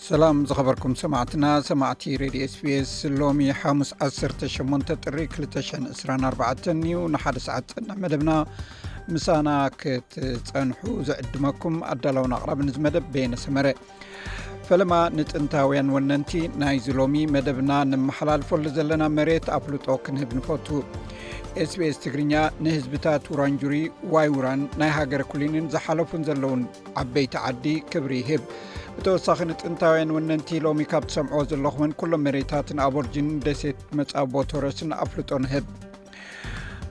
ሰላም ዝኸበርኩም ሰማዕትና ሰማዕቲ ሬድዮ ስፔስ ሎሚ ሓሙስ 18 ጥሪ 224 እዩ ንሓደ ሰዓት ዝፅንሕ መደብና ምሳና ክትፀንሑ ዝዕድመኩም ኣዳላውን ኣቕራቢ ንዝ መደብ ቤነ ሰመረ ፈለማ ንጥንታውያን ወነንቲ ናይዚ ሎሚ መደብና ንመሓላልፈሉ ዘለና መሬት ኣፍልጦ ክንህብ ንፈቱ ስቤስ ትግርኛ ንህዝብታት ውራንጁሪ ዋይ ውራን ናይ ሃገር ኩሊንን ዝሓለፉን ዘለውን ዓበይቲ ዓዲ ክብሪ ይህብ ብተወሳኺ ንጥንታውያን ወነንቲ ሎሚ ካብ ትሰምዕዎ ዘለኹምን ኩሎም መሬታት ንኣበርጅን ደሴት መፃቦ ቶረስን ኣፍልጦ ንህብ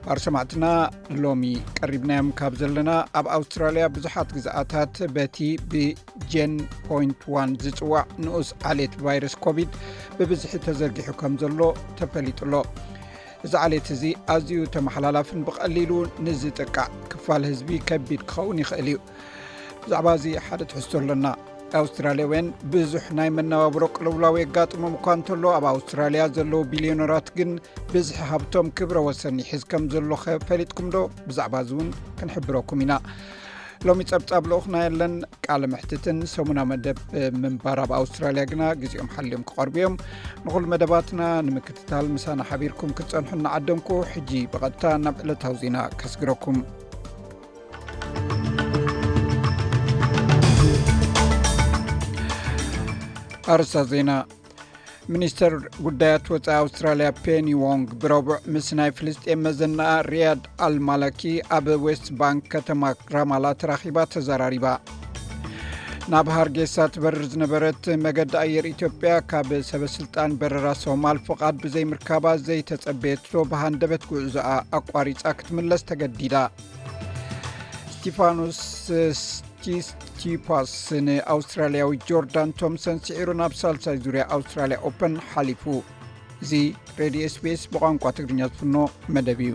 ባር ሰማዕትና ሎሚ ቀሪብናዮም ካብ ዘለና ኣብ ኣውስትራልያ ብዙሓት ግዝኣታት በቲ ብጀን ፖንት ዋን ዝፅዋዕ ንኡስ ዓሌት ቫይረስ ኮቪድ ብብዝሒ ተዘርጊሑ ከም ዘሎ ተፈሊጡ ኣሎ እዚ ዓሌት እዚ ኣዝዩ ተመሓላላፍን ብቐሊሉ ንዝጥቃዕ ክፋል ህዝቢ ከቢድ ክኸውን ይኽእል እዩ ብዛዕባ እዚ ሓደ ትሕዝቶ ኣሎና ኣውስትራልያውያን ብዙሕ ናይ መነባብሮ ቅልውላው የጋጥሞም እኳ እንተሎ ኣብ ኣውስትራልያ ዘለዉ ቢልዮነራት ግን ብዝሒ ሃብቶም ክብረ ወሰኒ ሒዝ ከም ዘሎኸ ፈሊጥኩም ዶ ብዛዕባ እዚ እውን ክንሕብረኩም ኢና ሎሚ ፀብፃብ ልኡክና የለን ቃል ምሕትትን ሰሙና መደብ ምንባር ኣብ ኣውስትራልያ ግና ግዜኦም ሓልዮም ክቐርቡ እዮም ንኩሉ መደባትና ንምክትታል ምሳና ሓቢርኩም ክትፀንሑ እናዓደምኩ ሕጂ ብቐጥታ ናብ ዕለታዊ ዜና ከስግረኩም ኣርስታት ዜና ሚኒስተር ጉዳያት ወፃኢ ኣውስትራልያ ፔኒ ዎንግ ብረቡዕ ምስ ናይ ፍልስጤን መዘናኣ ርያድ ኣልማላኪ ኣብ ዌስት ባንክ ከተማ ራማላ ተራኺባ ተዘራሪባ ናብ ሃርጌሳ ትበርር ዝነበረት መገዲ ኣየር ኢትዮጵያ ካብ ሰበስልጣን በረራ ሶማል ፍቓድ ብዘይምርካባ ዘይተፀበየቶ ብሃንደበት ጉዕዞኣ ኣቋሪፃ ክትምለስ ተገዲዳ ስቲፋኖስ ስቲስቲፓስ ንኣውስትራልያዊ ጆርዳን ቶምሰን ስዒሩ ናብ ሳልሳይ ዙርያ ኣውስትራልያ ኦፐን ሓሊፉ እዚ ሬድዮ ስፔስ ብቋንቋ ትግርኛ ዝፍኖ መደብ እዩ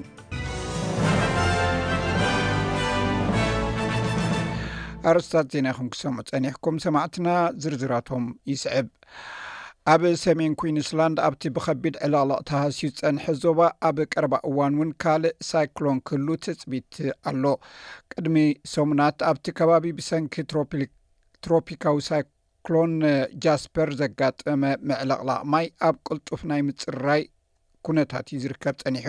ኣርስታት ዜና ይኹም ክሰሙ ፀኒሕኩም ሰማዕትና ዝርዝራቶም ይስዕብ ኣብ ሰሜን ኩንስላንድ ኣብቲ ብከቢድ ዕለቕለቕ ተሃስዩ ዝፀንሐ ዞባ ኣብ ቀረባ እዋን እውን ካልእ ሳይክሎን ክህሉ ትፅቢት ኣሎ ቅድሚ ሰሙናት ኣብቲ ከባቢ ብሰንኪ ትሮፒካዊ ሳይ ክሎን ጃስፐር ዘጋጠመ መዕለቕላቕ ማይ ኣብ ቅልጡፍ ናይ ምፅርራይ ኩነታት እዩ ዝርከብ ጸኒሑ።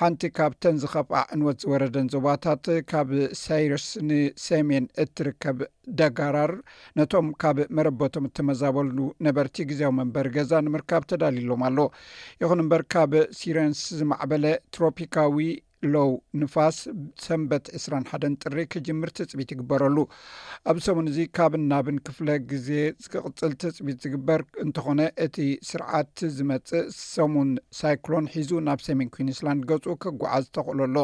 ሓንቲ ካብተን ዝኸፍኣ ዕንወት ዝወረደን ዞባታት ካብ ሳይረስ ንሰሜን እትርከብ ደጋራር ነቶም ካብ መረበቶም እተመዛበሉ ነበርቲ ግዜያዊ መንበሪ ገዛ ንምርካብ ተዳልዩሎም ኣሎ። ይኹን እምበር ካብ ሲረንስ ዝማዕበለ ትሮፒካዊ ሎው ንፋስ ሰንበት ዕስራን ሓደን ጥሪ ክጅምር ትፅቢት ይግበረሉ ኣብ ሰሙን እዚ ካብን ናብን ክፍለ ግዜ ክቕፅል ትፅቢት ዝግበር እንተኾነ እቲ ስርዓት ዝመፅእ ሰሙን ሳይክሎን ሒዙ ናብ ሰሜን ኩንስላንድ ገፁ ክጓዓዝ ዝተኽእሎ ኣሎ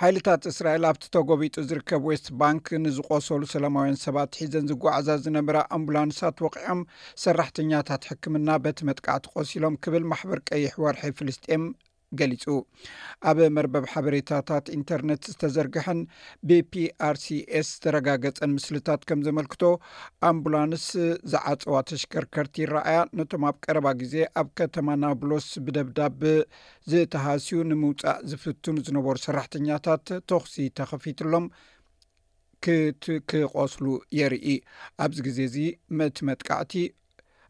ሓይልታት እስራኤል ኣብቲ ተጎቢጡ ዝርከብ ዌስት ባንክ ንዝቆሰሉ ሰላማውያን ሰባት ሒዘን ዝጓዓዛ ዝነበራ ኣምቡላንሳት ወቂዖም ሰራሕተኛታት ሕክምና በቲ መጥቃዕቲ ቆሲሎም ክብል ማሕበር ቀይሕ ወርሒ ፍልስጤም ገሊጹ ኣብ መርበብ ሓበሬታታት ኢንተርነት ዝተዘርግሐን ብፒኣርሲስ ዝተረጋገጸን ምስልታት ከም ዘመልክቶ ኣምቡላንስ ዝዓፀዋ ተሽከርከርቲ ይረኣያ ነቶም ኣብ ቀረባ ግዜ ኣብ ከተማ ናብሎስ ብደብዳብ ዝተሃስዩ ንምውፃእ ዝፍትኑ ዝነበሩ ሰራሕተኛታት ተኽሲ ተኸፊትሎም ክቆስሉ የርኢ ኣብዚ ግዜ እዚ መቲ መጥቃዕቲ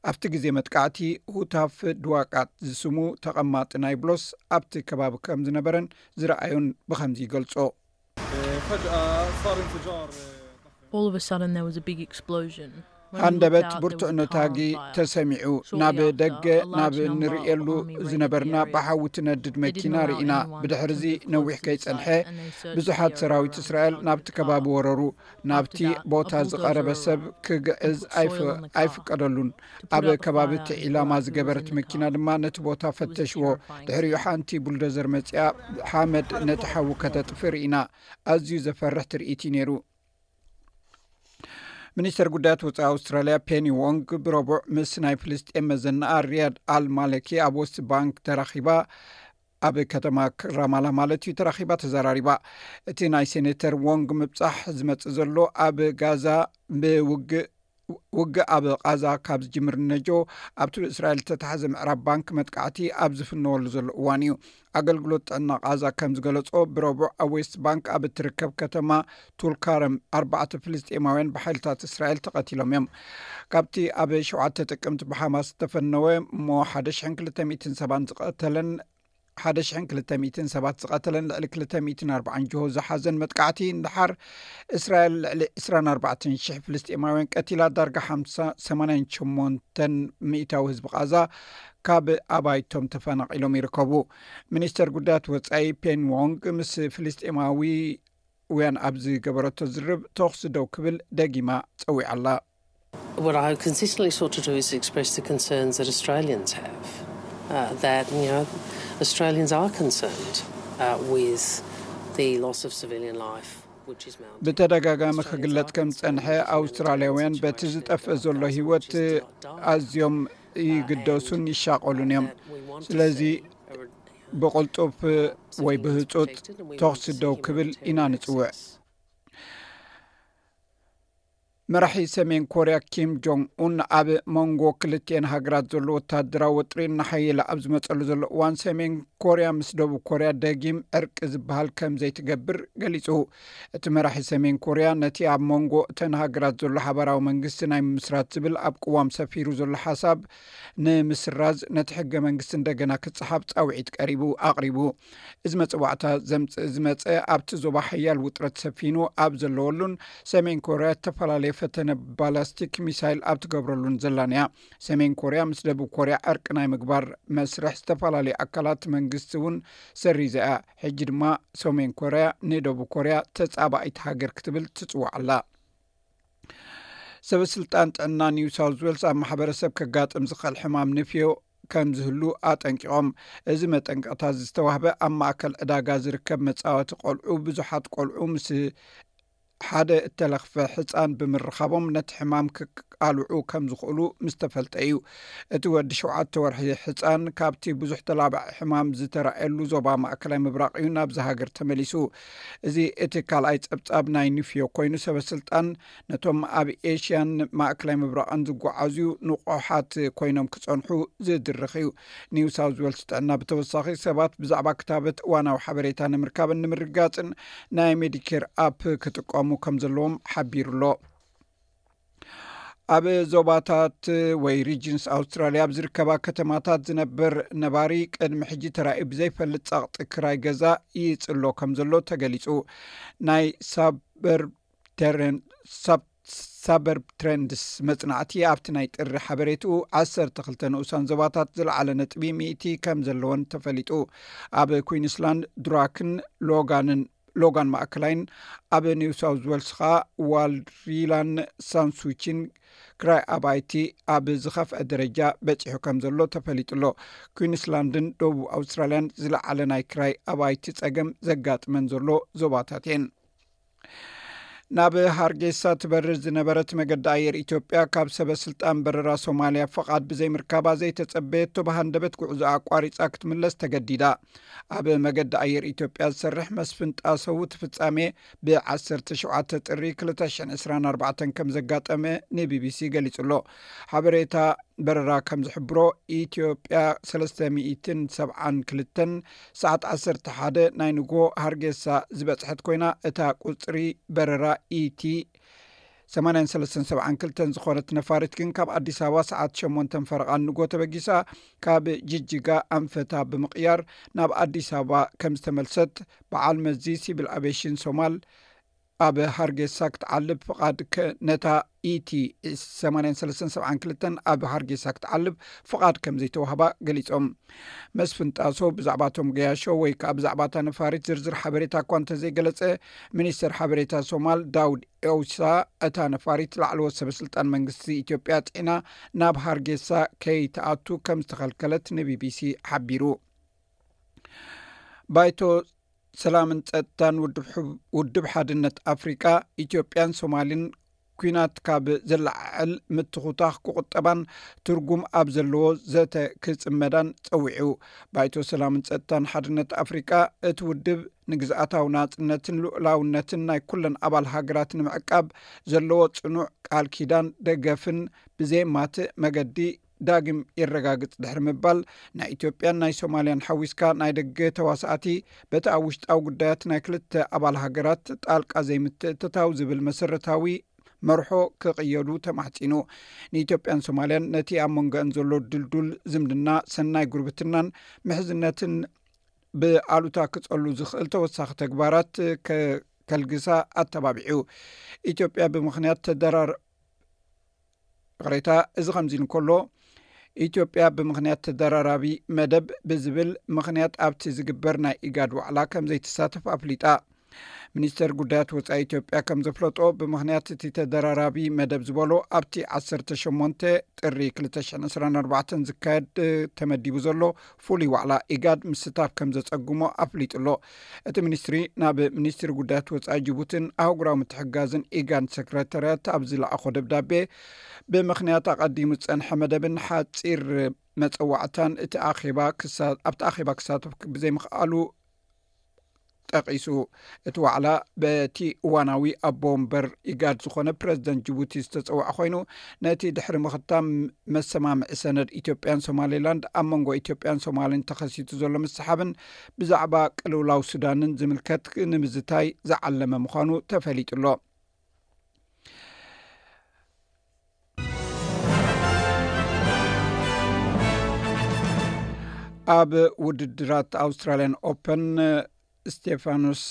ኣብቲ ግዜ መጥቃዕቲ ሁታፍ ድዋቃት ዝስሙ ተቐማጢ ናይብሎስ ኣብቲ ከባቢ ከም ዝነበረን ዝረኣዮን ብኸምዚ ይገልጾ። ሃንደበት ብርቱዕ ነታጊ ተሰሚዑ ናብ ደገ ናብ እንርእየሉ ዝነበርና ብሓዊ ትነድድ መኪና ርኢና ብድሕርዚ ነዊሕ ከይጸንሐ ብዙሓት ሰራዊት እስራኤል ናብቲ ከባቢ ወረሩ ናብቲ ቦታ ዝቐረበ ሰብ ክግዕዝ ኣይፍቀደሉን ኣብ ከባቢ እቲ ዒላማ ዝገበረት መኪና ድማ ነቲ ቦታ ፈተሽዎ ድሕሪኡ ሓንቲ ቡልደዘር መፅኣ ሓመድ ነቲ ሓዊ ከተጥፍእ ርኢና ኣዝዩ ዘፈርሕ ትርኢት እዩ ነይሩ ሚኒስተር ጉዳያት ወፃኢ ኣውስትራልያ ፔኒ ዎንግ ብረቡዕ ምስ ናይ ፍልስጤን መዘናኣ ርያድ ኣልማለኪ ኣብ ወስቲ ባንክ ተራኺባ ኣብ ከተማ ራማላ ማለት እዩ ተራኺባ ተዘራሪባ እቲ ናይ ሴነተር ዎንግ ምብፃሕ ዝመፅእ ዘሎ ኣብ ጋዛ ብውግእ ውግእ ኣብ ቃዛ ካብ ዝጅምር ነጆ ኣብቲ ብእስራኤል ዝተታሓዘ ምዕራብ ባንኪ መጥቃዕቲ ኣብ ዝፍነወሉ ዘሎ እዋን እዩ ኣገልግሎት ጥዕና ቃዛ ከም ዝገለፆ ብረቡዕ ኣብ ዌስት ባንክ ኣብ እትርከብ ከተማ ቱልካረም ኣርባዕተ ፍልስጤማውያን ብሓይልታት እስራኤል ተቐቲሎም እዮም ካብቲ ኣብ ሸውዓተ ጥቅምቲ ብሓማስ ዝተፈነወ እሞ ሓደ ሽ ክልተ ሚትን ሰባን ዝቐተለን ሓደ ሽ ክልተ ሚትን ሰባት ዝቐተለን ልዕሊ ክልተ ሚትን ኣርባዓን ጅሆ ዝሓዘን መጥቃዕቲ ንድሓር እስራኤል ልዕሊ ዕስራን ኣርባዕተን ሽሕ ፍልስጢማውያን ቀቲላ ዳርጋ ሓሳ ሰማንያን ሸሞንተን ሚእታዊ ህዝቢ ቃዛ ካብ ኣባይቶም ተፈናቒሎም ይርከቡ ሚኒስተር ጉዳያት ወፃኢ ፔን ዎንግ ምስ ፍልስጢማዊ ውያን ኣብ ዝገበረቶ ዝርብ ተኹሲ ደው ክብል ደጊማ ጸዊዓ ኣላ። ብተደጋጋሚ ክግለጽ ከም ዝጸንሐ ኣውስትራልያውያን በቲ ዝጠፍእ ዘሎ ህይወት ኣዝዮም ይግደሱን ይሻቐሉን እዮም። ስለዚ ብቕልጡፍ ወይ ብህፁፅ ተኽሲ ደው ክብል ኢና ንፅውዕ መራሒ ሰሜን ኮርያ ኪም ጆን ኡን ኣብ መንጎ ክልትኤን ሃገራት ዘሎ ወታደራዊ ወጥሪ እናሓየለ ኣብ ዝመፀሉ ዘሎ እዋን ሰሜን ኮርያ ምስ ደቡብ ኮርያ ደጊም ዕርቂ ዝበሃል ከም ዘይትገብር ገሊፁ እቲ መራሒ ሰሜን ኮርያ ነቲ ኣብ መንጎ እተን ሃገራት ዘሎ ሓባራዊ መንግስቲ ናይ ምምስራት ዝብል ኣብ ቅዋም ሰፊሩ ዘሎ ሓሳብ ንምስራዝ ነቲ ሕገ መንግስቲ እንደገና ክፀሓፍ ፃውዒት ቀሪቡ ኣቕሪቡ እዚ መፅዋዕታ ዘምፅእ ዝመፀ ኣብቲ ዞባ ሓያል ውጥረት ሰፊኑ ኣብ ዘለወሉን ሰሜን ኮርያ ዝተፈላለየ ፈተነ ባላስቲክ ሚሳይል ኣብ ትገብረሉን ዘላን እያ ሰሜን ኮርያ ምስ ደቡብ ኮርያ ዕርቂ ናይ ምግባር መስርሕ ዝተፈላለዩ ኣካላት መንግስቲ እውን ሰሪዘ እያ ሕጂ ድማ ሰሜን ኮርያ ንደቡብ ኮርያ ተፃባኢት ሃገር ክትብል ትፅዋዕ ኣላ ሰበስልጣን ጥዕና ኒው ሳውት ዌልስ ኣብ ማሕበረሰብ ከጋጥም ዝኽእል ሕማም ንፍዮ ከም ዝህሉ ኣጠንቂቖም እዚ መጠንቀቕታ ዝተዋህበ ኣብ ማእከል ዕዳጋ ዝርከብ መፃወቲ ቆልዑ ብዙሓት ቆልዑ ምስ ሓደ እተለኽፈ ሕፃን ብምርኻቦም ነቲ ሕማም ክቃልዑ ከም ዝኽእሉ ምስ ተፈልጠ እዩ እቲ ወዲ ሸውዓተ ወርሒ ሕፃን ካብቲ ብዙሕ ተላባዒ ሕማም ዝተረእየሉ ዞባ ማእከላይ ምብራቕ እዩ ናብዚ ሃገር ተመሊሱ እዚ እቲ ካልኣይ ጸብጻብ ናይ ኒፍዮ ኮይኑ ሰበስልጣን ነቶም ኣብ ኤሽያን ማእክላይ ምብራቐን ዝጓዓዝዩ ንቑሓት ኮይኖም ክጸንሑ ዝድርኽ እዩ ኒው ሳውት ዌልስ ጥዕና ብተወሳኺ ሰባት ብዛዕባ ክታበት እዋናዊ ሓበሬታ ንምርካብን ንምርጋጽን ናይ ሜዲኬር ኣፕ ክጥቀሙ ከም ዘለዎም ሓቢሩ ኣሎ ኣብ ዞባታት ወይ ሪጅንስ ኣውስትራልያ ብ ዝርከባ ከተማታት ዝነብር ነባሪ ቅድሚ ሕጂ ተራእዩ ብዘይፈልጥ ጸቕጢ ክራይ ገዛ ይጽሎ ከም ዘሎ ተገሊጹ ናይ ሳበርሳበርብ ትረንድስ መጽናዕቲ ኣብቲ ናይ ጥሪ ሓበሬትኡ ዓሰርተ ክልተ ንኡሳን ዞባታት ዝለዓለ ነጥቢ ሚእቲ ከም ዘለዎን ተፈሊጡ ኣብ ኩንስላንድ ድራክን ሎጋንን ሎጋን ማእከላይን ኣብ ኒው ሳውት ወልስ ከኣ ዋልሪላን ሳንሱቺን ክራይ ኣባይቲ ኣብ ዝኸፍዐ ደረጃ በፂሑ ከም ዘሎ ተፈሊጡ ኣሎ ኩንስላንድን ደቡብ ኣውስትራልያን ዝለዓለ ናይ ክራይ ኣባይቲ ፀገም ዘጋጥመን ዘሎ ዞባታት እየን ናብ ሃርጌሳ ትበርር ዝነበረት መገዲ ኣየር ኢትዮጵያ ካብ ሰበ ስልጣን በረራ ሶማልያ ፍቓድ ብዘይምርካባ ዘይተፀበየቶ ብሃንደበት ጉዕዞ ኣቋሪፃ ክትምለስ ተገዲዳ ኣብ መገዲ ኣየር ኢትዮጵያ ዝሰርሕ መስፍን ጣሰው እቲ ፍጻሜ ብ ዓሰርተ ሸውዓተ ጥሪ ክልተ ሽሕን ዕስራን ኣርባዕተን ከም ዘጋጠመ ንቢቢሲ ገሊጹ ኣሎ። ሓበሬታ በረራ ከም ዝሕብሮ ኢትዮጵያ ሰለስተ ሚእትን ሰብዓን ክልተን ሰዓት ዓሰርተ ሓደ ናይ ንግሆ ሃርጌሳ ዝበጽሐት ኰይና እታ ቍጽሪ በረራ ኢቲ ሰማንያን ሰለስተን ሰብዓን ክልተን ዝኾነት ነፋሪት ግን ካብ ኣዲስ ኣበባ ሰዓት ሸሞንተን ፈረቓን ንጎ ተበጊሳ ካብ ጅጅጋ ኣንፈታ ብምቕያር ናብ ኣዲስ ኣበባ ከም ዝተመልሰት በዓል መዚ ሲቪል ኣቬሽን ሶማል ኣብ ሃርጌሳ ክትዓልብ ፍቓድ ነታ ኢቲ 872 ኣብ ሃርጌሳ ክትዓልብ ፍቓድ ከም ዘይተዋህባ ገሊፆም መስፍን ጣሶ ብዛዕባ ቶም ገያሾ ወይ ከዓ ብዛዕባ እታ ነፋሪት ዝርዝር ሓበሬታ እኳ እንተዘይገለፀ ሚኒስተር ሓበሬታ ሶማል ዳውድ ኤውሳ እታ ነፋሪት ላዕለዎት ሰበስልጣን መንግስቲ ኢትዮጵያ ጽዒና ናብ ሃርጌሳ ከይትኣቱ ከም ዝተኸልከለት ንቢቢሲ ሓቢሩ ባይቶ ሰላምን ፀጥታን ውድብ ሓድነት ኣፍሪቃ ኢትዮጵያን ሶማልን ኩናት ካብ ዘለዓዕል ምትኹታኽ ክቁጠባን ትርጉም ኣብ ዘለዎ ዘተ ክፅመዳን ፀዊዑ ባይቶ ሰላምን ጸጥታን ሓድነት ኣፍሪቃ፣ እቲ ውድብ ንግዝኣታዊ ናጽነትን ልኡላውነትን ናይ ኩለን ኣባል ሃገራት ንምዕቃብ ዘለዎ ጽኑዕ ቃል ኪዳን ደገፍን ብዘየማትእ መገዲ ዳግም የረጋግጽ ድሕሪ ምባል፣ ናይ ኢትዮጵያን ናይ ሶማልያን ሓዊስካ ናይ ደገ ተዋሳእቲ በቲ ኣብ ውሽጣዊ ጉዳያት ናይ ክልተ ኣባል ሃገራት ጣልቃ ዘይምትእትታው ዝብል መሰረታዊ መርሖ ክቕየዱ ተማሕጺኑ ንኢትዮጵያን ሶማልያን ነቲ ኣብ መንጎአን ዘሎ ድልዱል ዝምድና ሰናይ ጉርብትናን ምሕዝነትን ብኣሉታ ክጸሉ ዝኽእል ተወሳኺ ተግባራት ከልግሳ ኣተባቢዑ ኢትዮጵያ ብምኽንያት ተደራር ይቕሬታ እዚ ከምዚ እንከሎ ኢትዮጵያ ብምኽንያት ተደራራቢ መደብ ብዝብል ምኽንያት ኣብቲ ዝግበር ናይ ኢጋድ ዋዕላ ከም ዘይትሳተፍ ኣፍሊጣ ሚኒስተር ጉዳያት ወፃኢ ኢትዮጵያ ከም ዘፍለጦ ብምኽንያት እቲ ተደራራቢ መደብ ዝበሎ ኣብቲ 18 ጥሪ 224 ዝካየድ ተመዲቡ ዘሎ ፍሉይ ዋዕላ ኢጋድ ምስታፍ ከም ዘጸግሞ ኣፍሊጡ ኣሎ። እቲ ሚኒስትሪ ናብ ሚኒስትሪ ጉዳያት ወጻኢ ጅቡትን ኣህጉራዊ ምትሕግጋዝን ኢጋድ ሰክረታርያት ኣብ ዝለኣኾ ደብዳቤ ብምኽንያት ኣቐዲሙ ዝጸንሐ መደብን ሓጺር መጸዋዕታን እቲ ኣኼባ ኣብቲ ኣኼባ ክሳተፍ ብዘይምኽኣሉ ጠቂሱ እቲ ዋዕላ በቲ እዋናዊ ኣቦ ወንበር ኢጋድ ዝኮነ ፕረዚደንት ጅቡቲ ዝተፀውዐ ኮይኑ ነቲ ድሕሪ ምኽታም መሰማምዒ ሰነድ ኢትዮጵያን ሶማሌላንድ ኣብ መንጎ ኢትዮጵያን ሶማልን ተኸሲቱ ዘሎ ምስሓብን ብዛዕባ ቅልውላው ሱዳንን ዝምልከት ንምዝታይ ዝዓለመ ምዃኑ ተፈሊጡ ኣሎ ኣብ ውድድራት ኣውስትራልያን ኦፐን ስቴፋኖስ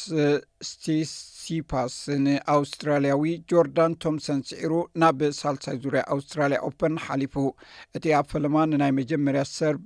ስቲሲፓስ ንኣውስትራልያዊ ጆርዳን ቶምሰን ስዒሩ ናብ ሳልሳይ ዙርያ ኣውስትራልያ ኦፐን ሓሊፉ እቲ ኣብ ፈለማ ንናይ መጀመርያ ሰርብ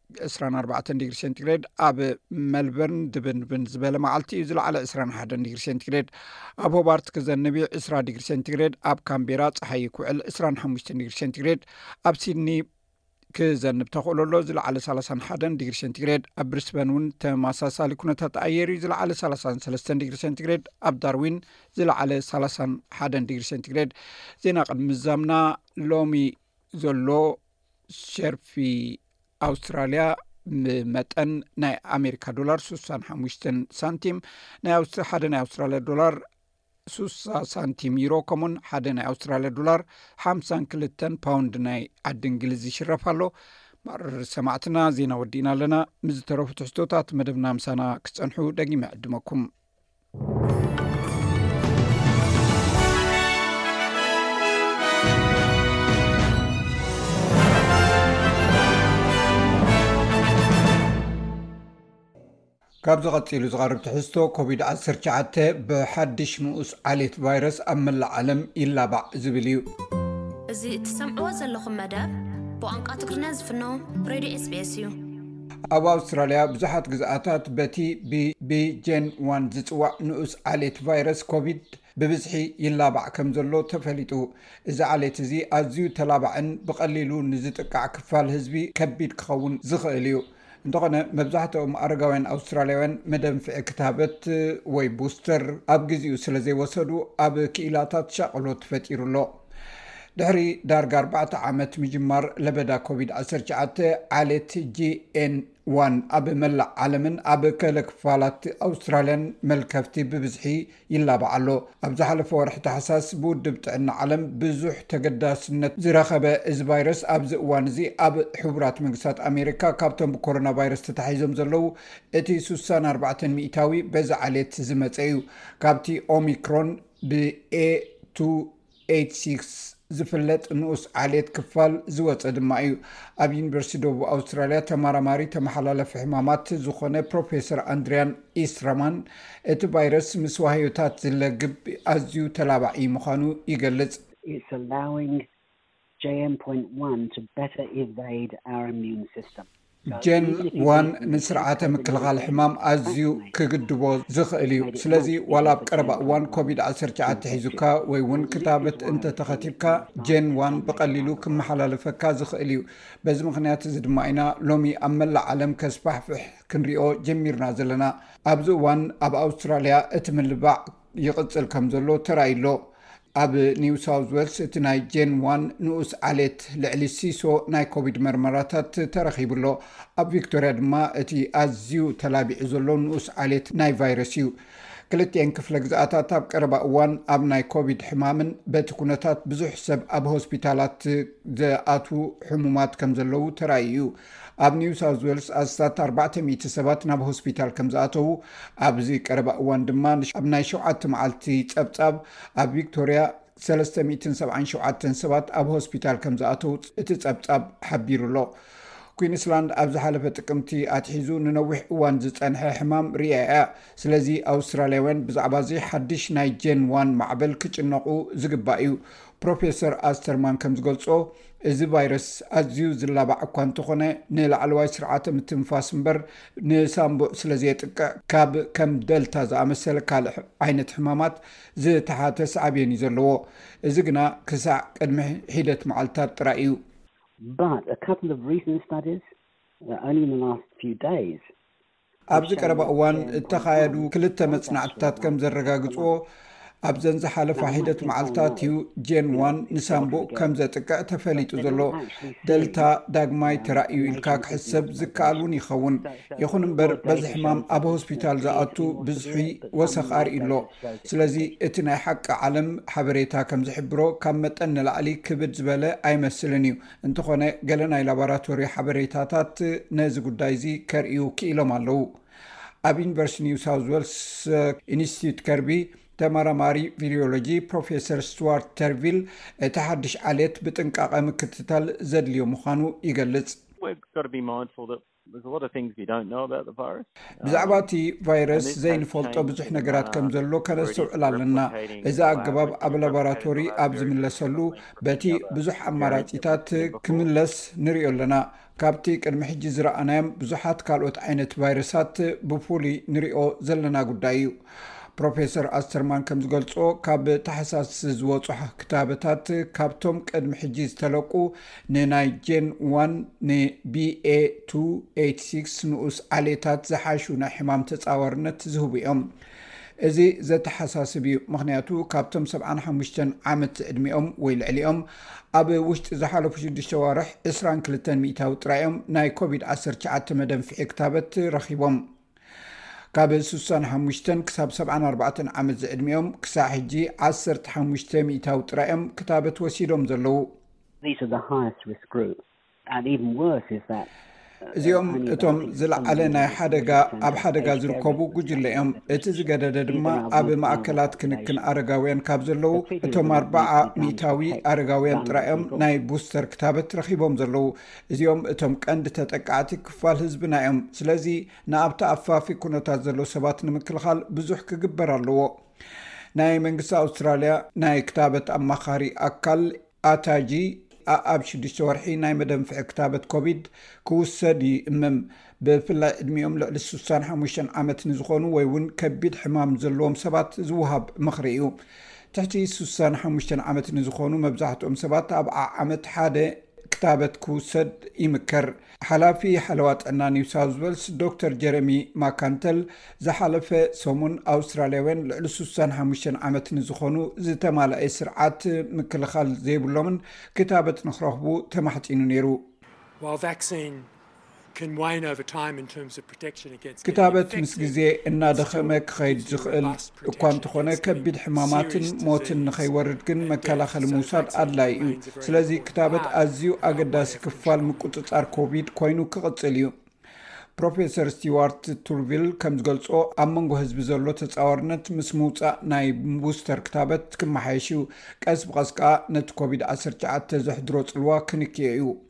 ዕስራን ኣርባዕተን ዲግሪ ሴንቲግሬድ ኣብ መልበርን ድብንብን ዝበለ መዓልቲ እዩ ዝለዓለ ዕስራን ሓደን ዲግሪ ሴንቲግሬድ ኣብ ሆባርት ክዘንብ እዩ ዕስራ ዲግሪ ሴንቲግሬድ ኣብ ካምቢራ ፀሓይ ክውዕል ዕስራን ሓሙሽተን ዲግሪ ሴንቲግሬድ ኣብ ሲድኒ ክዘንብ ተኽእሎ ኣሎ ዝለዓለ ሳላሳን ሓደን ዲግሪ ሴንቲግሬድ ኣብ ብሪስበን እውን ተመሳሳሊ ኩነታት ኣየር እዩ ዝለዓለ ሳላሳን ሰለስተን ዲግሪ ሴንቲግሬድ ኣብ ዳርዊን ዝለዓለ ሳላሳን ሓደን ዲግሪ ሴንቲግሬድ ዜና ቅድሚ ምዛምና ሎሚ ዘሎ ሸርፊ ኣውስትራልያ ብመጠን ናይ ኣሜሪካ ዶላር ሱሳን ሓሙሽተን ሳንቲም ናይ ሓደ ናይ ኣውስትራልያ ዶላር ሱሳ ሳንቲም ዩሮ ከምኡን ሓደ ናይ ኣውስትራልያ ዶላር ሓምሳን ክልተን ፓውንድ ናይ ዓዲ እንግሊዝ ይሽረፍ ኣሎ ማር ሰማዕትና ዜና ወዲእና ኣለና ምስ ዝተረፉ ትሕቶታት መደብና ምሳና ክፀንሑ ደጊመ ዕድመኩም ካብዚ ቐፂሉ ዝቐርብ ትሕዝቶ ኮቪድ ዓሰርተ ትሽዓተ ብሓድሽ ንኡስ ዓሌት ቫይረስ ኣብ መላእ ዓለም ይላባዕ ዝብል እዩ። እዚ እትሰምዕዎ ዘለኹም መደብ ብቋንቋ ትግርኛ ዝፍኖ ሬድዮ ኤስቢኤስ እዩ። ኣብ ኣውስትራልያ ብዙሓት ግዝኣታት በቲ ብቢጀን ዋን ዝፅዋዕ ንኡስ ዓሌት ቫይረስ ኮቪድ ብብዝሒ ይላባዕ ከም ዘሎ ተፈሊጡ እዚ ዓሌት እዚ ኣዝዩ ተላባዕን ብቐሊሉ ንዝጥቃዕ ክፋል ህዝቢ ከቢድ ክኸውን ዝኽእል እዩ እንተኾነ መብዛሕትኦም ኣረጋውያን ኣውስትራልያውያን መደንፍዒ ክታበት ወይ ቡስተር ኣብ ግዜኡ ስለ ዘይወሰዱ ኣብ ክኢላታት ሻቕሎት ፈጢሩ ኣሎ ድሕሪ ዳርጋ ኣርባዕተ ዓመት ምጅማር ለበዳ ኮቪድ ዓሰርተ ትሽዓተ ዓሌት GN ዋን ኣብ መላእ ዓለምን ኣብ ከለክፋላት ኣውስትራልያን መልከፍቲ ብብዝሒ ይላባዕ ኣሎ ኣብ ዝሓለፈ ወርሒ ተሓሳስ ብውድብ ጥዕና ዓለም ብዙሕ ተገዳስነት ዝረኸበ እዚ ቫይረስ ኣብዚ እዋን እዚ ኣብ ሕቡራት መንግስታት ኣሜሪካ ካብቶም ብኮሮና ቫይረስ ተታሒዞም ዘለዉ እቲ 64 ሚታዊ በዚ ዓሌት ዝመፀ እዩ ካብቲ ኦሚክሮን ብኤ2ኤች6 ዝፍለጥ ንኡስ ዓሌት ክፋል ዝወፀ ድማ እዩ። ኣብ ዩኒቨርሲቲ ደቡብ ኣውስትራሊያ ተማራማሪ ተመሓላለፊ ሕማማት ዝኾነ ፕሮፌሰር ኣንድሪያን ኢስትራማን እቲ ቫይረስ ምስ ዋህዮታት ዝለግብ ኣዝዩ ተላባዒ ምዃኑ ይገልፅ። ጀን ፖይንት ዋን ቱ በተር ኢቫይድ ኣወር ሚዩን ሲስተም። ጀን ዋን ንስርዓተ ምክልኻል ሕማም ኣዝዩ ክግድቦ ዝኽእል እዩ። ስለዚ ዋላ ኣብ ቀረባ እዋን ኮቪድ ዓሰርተ ትሽዓተ ሒዙካ ወይ እውን ክታበት እንተ ተኸቲብካ ጀን ዋን ብቐሊሉ ክመሓላለፈካ ዝኽእል እዩ። በዚ ምኽንያት እዚ ድማ ኢና ሎሚ ኣብ መላእ ዓለም ከስፋሕፍሕ ክንሪኦ ጀሚርና ዘለና። ኣብዚ እዋን ኣብ ኣውስትራሊያ እቲ ምልባዕ ይቕጽል ከም ዘሎ ተራእዩ ኣሎ። ኣብ ኒው ሳውዝ ዌልስ እቲ ናይ ጀን ዋን ንኡስ ዓሌት ልዕሊ ሲሶ ናይ ኮቪድ መርመራታት ተረኺቡ ኣሎ። ኣብ ቪክቶርያ ድማ እቲ ኣዝዩ ተላቢዑ ዘሎ ንኡስ ዓሌት ናይ ቫይረስ እዩ። ክልቲኤን ክፍለ ግዝኣታት ኣብ ቀረባ እዋን ኣብ ናይ ኮቪድ ሕማምን በቲ ኩነታት ብዙሕ ሰብ ኣብ ሆስፒታላት ዝኣትዉ ሕሙማት ከም ዘለዉ ተራእዩ እዩ። ኣብ ኒው ሳውዝ ዌልስ ኣስታት ኣርባዕተ ሚእቲ ሰባት ናብ ሆስፒታል ከም ዝኣተዉ ኣብዚ ቀረባ እዋን ድማ ኣብ ናይ ሸውዓተ መዓልቲ ጸብጻብ ኣብ ቪክቶርያ ሰለስተ ሚእትን ሰብዓን ሸውዓተን ሰባት ኣብ ሆስፒታል ከም ዝኣተዉ እቲ ጸብጻብ ሓቢሩ ኣሎ ኩንስላንድ ኣብ ዝሓለፈ ጥቅምቲ ኣትሒዙ ንነዊሕ እዋን ዝጸንሐ ሕማም ርያ እያ ስለዚ ኣውስትራልያውያን ብዛዕባ እዚ ሓድሽ ናይ ጀን ዋን ማዕበል ክጭነቑ ዝግባእ እዩ ፕሮፌሰር ኣስተርማን ከም ዝገልጾ እዚ ቫይረስ ኣዝዩ ዝላባዕ እኳ እንተኾነ ንላዕለዋይ ስርዓተ ምትንፋስ እምበር ንሳምቡእ ስለ ዘየጥቅዕ ካብ ከም ደልታ ዝኣመሰለ ካልእ ዓይነት ሕማማት ዝተሓተ ሳዕቤን እዩ ዘለዎ እዚ ግና ክሳዕ ቅድሚ ሒደት መዓልታት ጥራይ እዩ። But a couple of recent studies, only in the last few days, ኣብዚ ቀረባ እዋን እተኻየዱ ክልተ መጽናዕትታት ከም ዘረጋግጽዎ ኣብዘን ዝሓለፋ ሒደት መዓልትታት እዩ ጀን ዋን ንሳምቡእ ከም ዘጥቅዕ ተፈሊጡ ዘሎ ደልታ ዳግማይ ተራእዩ ኢልካ ክሕሰብ ዝከኣል እውን ይኸውን ይኹን እምበር በዚ ሕማም ኣብ ሆስፒታል ዝኣቱ ብዝሒ ወሰኽ ኣርኢ ኣሎ ስለዚ እቲ ናይ ሓቂ ዓለም ሓበሬታ ከም ዝሕብሮ ካብ መጠን ንላዕሊ ክብድ ዝበለ ኣይመስልን እዩ እንተኾነ ገለ ናይ ላቦራቶሪ ሓበሬታታት ነዚ ጉዳይ እዚ ከርእዩ ክኢሎም ኣለው ኣብ ዩኒቨርስቲ ኒው ሳውት ወልስ ኢንስቲትዩት ከርቢ ተመራማሪ ቪሪዮሎጂ ፕሮፌሰር ስትዋርት ተርቪል እቲ ሓድሽ ዓሌት ብጥንቃቐ ምክትታል ዘድልዮ ምዃኑ ይገልጽ ብዛዕባ እቲ ቫይረስ ዘይንፈልጦ ብዙሕ ነገራት ከም ዘሎ ከነስተውዕል ኣለና። እዚ ኣገባብ ኣብ ላቦራቶሪ ኣብ ዝምለሰሉ በቲ ብዙሕ ኣማራጺታት ክምለስ ንሪኦ ኣለና። ካብቲ ቅድሚ ሕጂ ዝረኣናዮም ብዙሓት ካልኦት ዓይነት ቫይረሳት ብፍሉይ ንሪኦ ዘለና ጉዳይ እዩ። ፕሮፌሰር ኣስተርማን ከም ዝገልጾ ካብ ታሕሳስ ዝወጹ ክታበታት ካብቶም ቅድሚ ሕጂ ዝተለቁ ንናይ ጀን ዋን ንቢኤ 286 ንኡስ ዓሌታት ዝሓሹ ናይ ሕማም ተጻዋርነት ዝህቡ እዮም እዚ ዘተሓሳስብ እዩ ምክንያቱ ካብቶም 75 ዓመት ዝዕድሚኦም ወይ ልዕሊኦም ኣብ ውሽጢ ዝሓለፉ 6ዱሽ ዋርሕ 22 ሚታዊ ጥራይ እዮም ናይ ኮቪድ-19 መደንፍዒ ክታበት ረኪቦም ካብ ስሳን ሓሙሽተን ክሳብ ሰብዓን ኣርባዕተን ዓመት ዝዕድሚኦም ክሳዕ ሕጂ ዓሰርተ ሓሙሽተ ሚእታዊ ጥራይ እዮም ክታበት ወሲዶም ዘለዉ። እዚኦም እቶም ዝለዓለ ናይ ሓደጋ ኣብ ሓደጋ ዝርከቡ ጉጅለ እዮም። እቲ ዝገደደ ድማ ኣብ ማእከላት ክንክን ኣረጋውያን ካብ ዘለዉ እቶም ኣርባዓ ሚእታዊ ኣረጋውያን ጥራይ እዮም ናይ ቡስተር ክታበት ረኺቦም ዘለዉ። እዚኦም እቶም ቀንዲ ተጠቃዕቲ ክፋል ህዝብና እዮም። ስለዚ ንኣብ ተኣፋፊ ኩነታት ዘሎ ሰባት ንምክልኻል ብዙሕ ክግበር ኣለዎ። ናይ መንግስቲ ኣውስትራልያ ናይ ክታበት ኣማኻሪ ኣካል ኣታጂ ኣኣብ ሽዱሽተ ወርሒ ናይ መደንፍዒ ክታበት ኮቪድ ክውሰድ ይእምም። ብፍላይ ዕድሚኦም ልዕሊ ስሳን ሓሙሽተን ዓመት ንዝኾኑ ወይ እውን ከቢድ ሕማም ዘለዎም ሰባት ዝውሃብ ምኽሪ እዩ። ትሕቲ ስሳን ሓሙሽተን ዓመት ንዝኾኑ መብዛሕትኦም ሰባት ኣብ ዓዓመት ሓደ ክታበት ክውሰድ ይምከር። ሓላፊ ሓለዋ ጥዕና ኒው ሳውዝ ዌልስ ዶክተር ጀረሚ ማካንተል ዝሓለፈ ሰሙን ኣውስትራልያውያን ልዕሊ ስሳን ሓሙሽተን ዓመት ንዝኾኑ ዝተማልኤ ስርዓት ምክልኻል ዘይብሎምን ክታበት ንክረኽቡ ተማሕጺኑ ነይሩ። ክታበት ምስ ግዜ እናደኸመ ክኸይድ ዝኽእል እኳ እንተኾነ ከቢድ ሕማማትን ሞትን ንኸይወርድ ግን መከላኸሊ ምውሳድ ኣድላይ እዩ። ስለዚ ክታበት ኣዝዩ ኣገዳሲ ክፋል ምቁጽጻር ኮቪድ ኮይኑ ክቕጽል እዩ። ፕሮፌሰር ስቲዋርት ቱርቪል ከም ዝገልጾ ኣብ መንጎ ህዝቢ ዘሎ ተጻዋርነት ምስ ምውጻእ ናይ ቡስተር ክታበት ክመሓየሽ እዩ። ቀስ ብቐስ ከኣ ነቲ ኮቪድ ዓሰርተ ትሽዓተ ዘሕድሮ ጽልዋ ክንክዮ እዩ።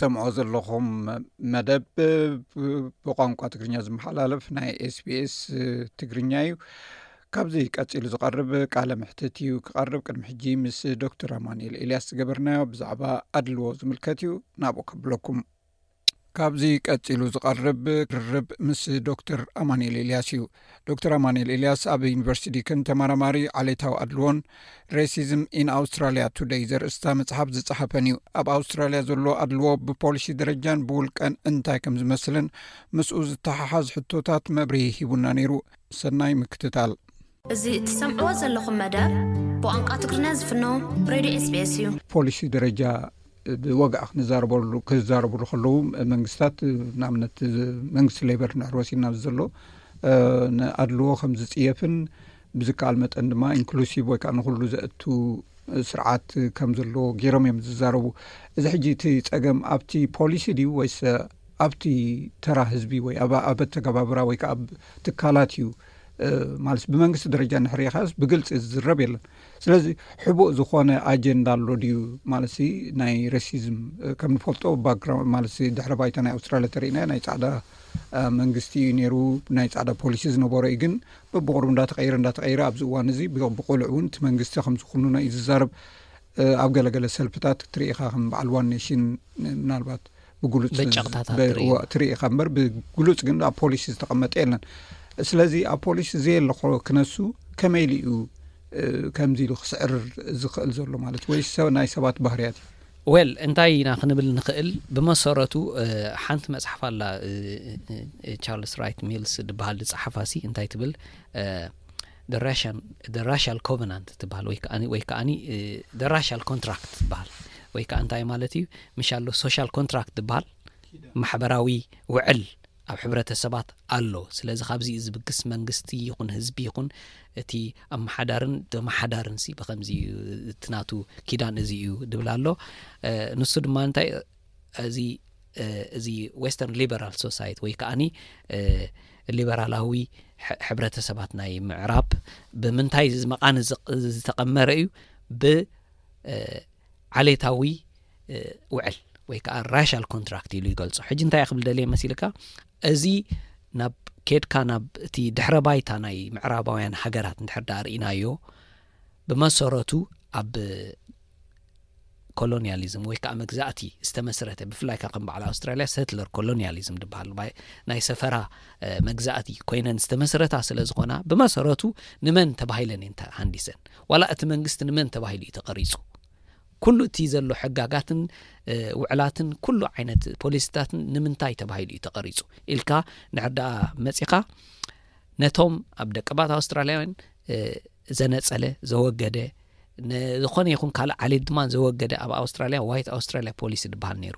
ዝሰምዖ ዘለኹም መደብ ብቋንቋ ትግርኛ ዝመሓላለፍ ናይ ኤስቢስ ትግርኛ እዩ ካብዚ ቀፂሉ ዝቐርብ ቃለ ምሕትት እዩ ክቐርብ ቅድሚ ሕጂ ምስ ዶክተር ኣማኒኤል ኤልያስ ዝገበርናዮ ብዛዕባ ኣድልዎ ዝምልከት እዩ ናብኡ ከብለኩም ካብዚ ቀፂሉ ዝቐርብ ርርብ ምስ ዶክተር ኣማኒኤል ኤልያስ እዩ ዶክተር ኣማኒኤል ኤልያስ ኣብ ዩኒቨርሲቲ ዲክን ተማራማሪ ዓሌታዊ ኣድልዎን ሬሲዝም ን ኣውስትራልያ ቱደይ ዘርእስታ መፅሓፍ ዝፀሓፈን እዩ ኣብ ኣውስትራልያ ዘሎ ኣድልዎ ብፖሊሲ ደረጃን ብውልቀን እንታይ ከም ዝመስልን ምስኡ ዝተሓሓዝ ሕቶታት መብርሂ ሂቡና ነይሩ ሰናይ ምክትታል። እዚ እትሰምዕዎ ዘለኹም መደብ ብቋንቋ ትግርኛ ዝፍኖ ሬድዮ ኤስቢኤስ እዩ። ፖሊሲ ደረጃ ብወግዓ ክንዛረበሉ ክዛረብሉ ከለዉ መንግስታት ንኣብነት መንግስቲ ሌበር ናርወሲድና ዘሎ ንኣድልዎ ከም ዝፅየፍን ብዝከኣል መጠን ድማ ኢንክሉሲቭ ወይ ከዓ ንኩሉ ዘእቱ ስርዓት ከም ዘለዎ ገይሮም እዮም ዝዛረቡ እዚ ሕጂ እቲ ፀገም ኣብቲ ፖሊሲ ድዩ ወይስ ኣብቲ ተራ ህዝቢ ወይ ኣብ ኣበተገባብራ ወይ ከዓ ትካላት እዩ ማለት ብመንግስቲ ደረጃ ንሕርኢኻስ ብግልፂ ዝዝረብ የለን ስለዚ ሕቡእ ዝኾነ ኣጀንዳ ኣሎ ድዩ ማለት ናይ ረሲዝም ከም ንፈልጦ ባራ ማለ ድሕረ ባይታ ናይ ኣውስትራሊያ ተርእና ናይ ፃዕዳ መንግስቲ እዩ ነይሩ ናይ ፃዕዳ ፖሊሲ ዝነበሮ እዩ ግን በብቅርቡ እንዳተቀይረ እዳተቀይረ ኣብዚ እዋን እዚ ብቁልዕ እውን እቲ መንግስቲ ከምዝኩንኖ እዩ ዝዛረብ ኣብ ገለገለ ሰልፍታት እትርኢኻ ከም በዓል ዋን ኔሽን ምናልባት ብሉፅትርኢ ካ በር ብግሉፅ ግን ኣብ ፖሊሲ ዝተቐመጠ የለን ስለዚ ኣብ ፖሊሲ ዘየለኮ ክነሱ ከመይ ኢሉ እዩ ከምዚ ኢሉ ክስዕር ዝኽእል ዘሎ ማለት ወይ ናይ ሰባት ባህርያት እዩ ወል እንታይ ኢና ክንብል ንኽእል ብመሰረቱ ሓንቲ መፅሓፍ ኣላ ቻርልስ ራይት ሚልስ ድበሃል ዝፀሓፋሲ እንታይ ትብል The Racial the Racial Covenant ትበሃል ወይ ከኣ ወይ ከኣ the Racial Contract ትበሃል ወይ ከኣ እንታይ ማለት እዩ ምሻሎ ሶሻል ኮንትራክት ትበሃል ማሕበራዊ ውዕል ኣብ ሕብረተሰባት ኣሎ ስለዚ ካብዚ ዝብግስ መንግስቲ ይኹን ህዝቢ ይኹን እቲ ኣመሓዳርን ተመሓዳርን ሲ ብከምዚ እዩ እቲ ናቱ ኪዳን እዚ እዩ ድብል ኣሎ ንሱ ድማ እንታይ እዚ እዚ ዌስተርን ሊበራል ሶሳይቲ ወይ ከዓኒ ሊበራላዊ ሕብረተሰባት ናይ ምዕራብ ብምንታይ መቓን ዝተቐመረ እዩ ብዓሌታዊ ውዕል ወይ ከዓ ራሻል ኮንትራክት ኢሉ ይገልፆ ሕጂ እንታይ ክብል ደልየ መሲልካ እዚ ናብ ኬድካ ናብ እቲ ድሕረ ባይታ ናይ ምዕራባውያን ሃገራት ንድሕር ዳርእናዮ ብመሰረቱ ኣብ ኮሎንያሊዝም ወይ ከዓ መግዛእቲ ዝተመስረተ ብፍላይ ከዓ ከም በዓል ኣውስትራልያ ሰትለር ኮሎንያሊዝም ድበሃል ናይ ሰፈራ መግዛእቲ ኮይነን ዝተመስረታ ስለ ዝኾና ብመሰረቱ ንመን ተባሂለን እየን ተሃንዲሰን ዋላ እቲ መንግስቲ ንመን ተባሂሉ እዩ ተቐሪፁ ኩሉ እቲ ዘሎ ሕጋጋትን ውዕላትን ኩሉ ዓይነት ፖሊሲታትን ንምንታይ ተባሂሉ እዩ ተቐሪፁ ኢልካ ንዕዳኣ መፂኻ ነቶም ኣብ ደቀባት ኣውስትራልያውያን ዘነፀለ ዘወገደ ንዝኾነ ይኹን ካልእ ዓሌት ድማ ዘወገደ ኣብ ኣውስትራልያ ዋይት ኣውስትራልያ ፖሊሲ ድበሃል ነይሩ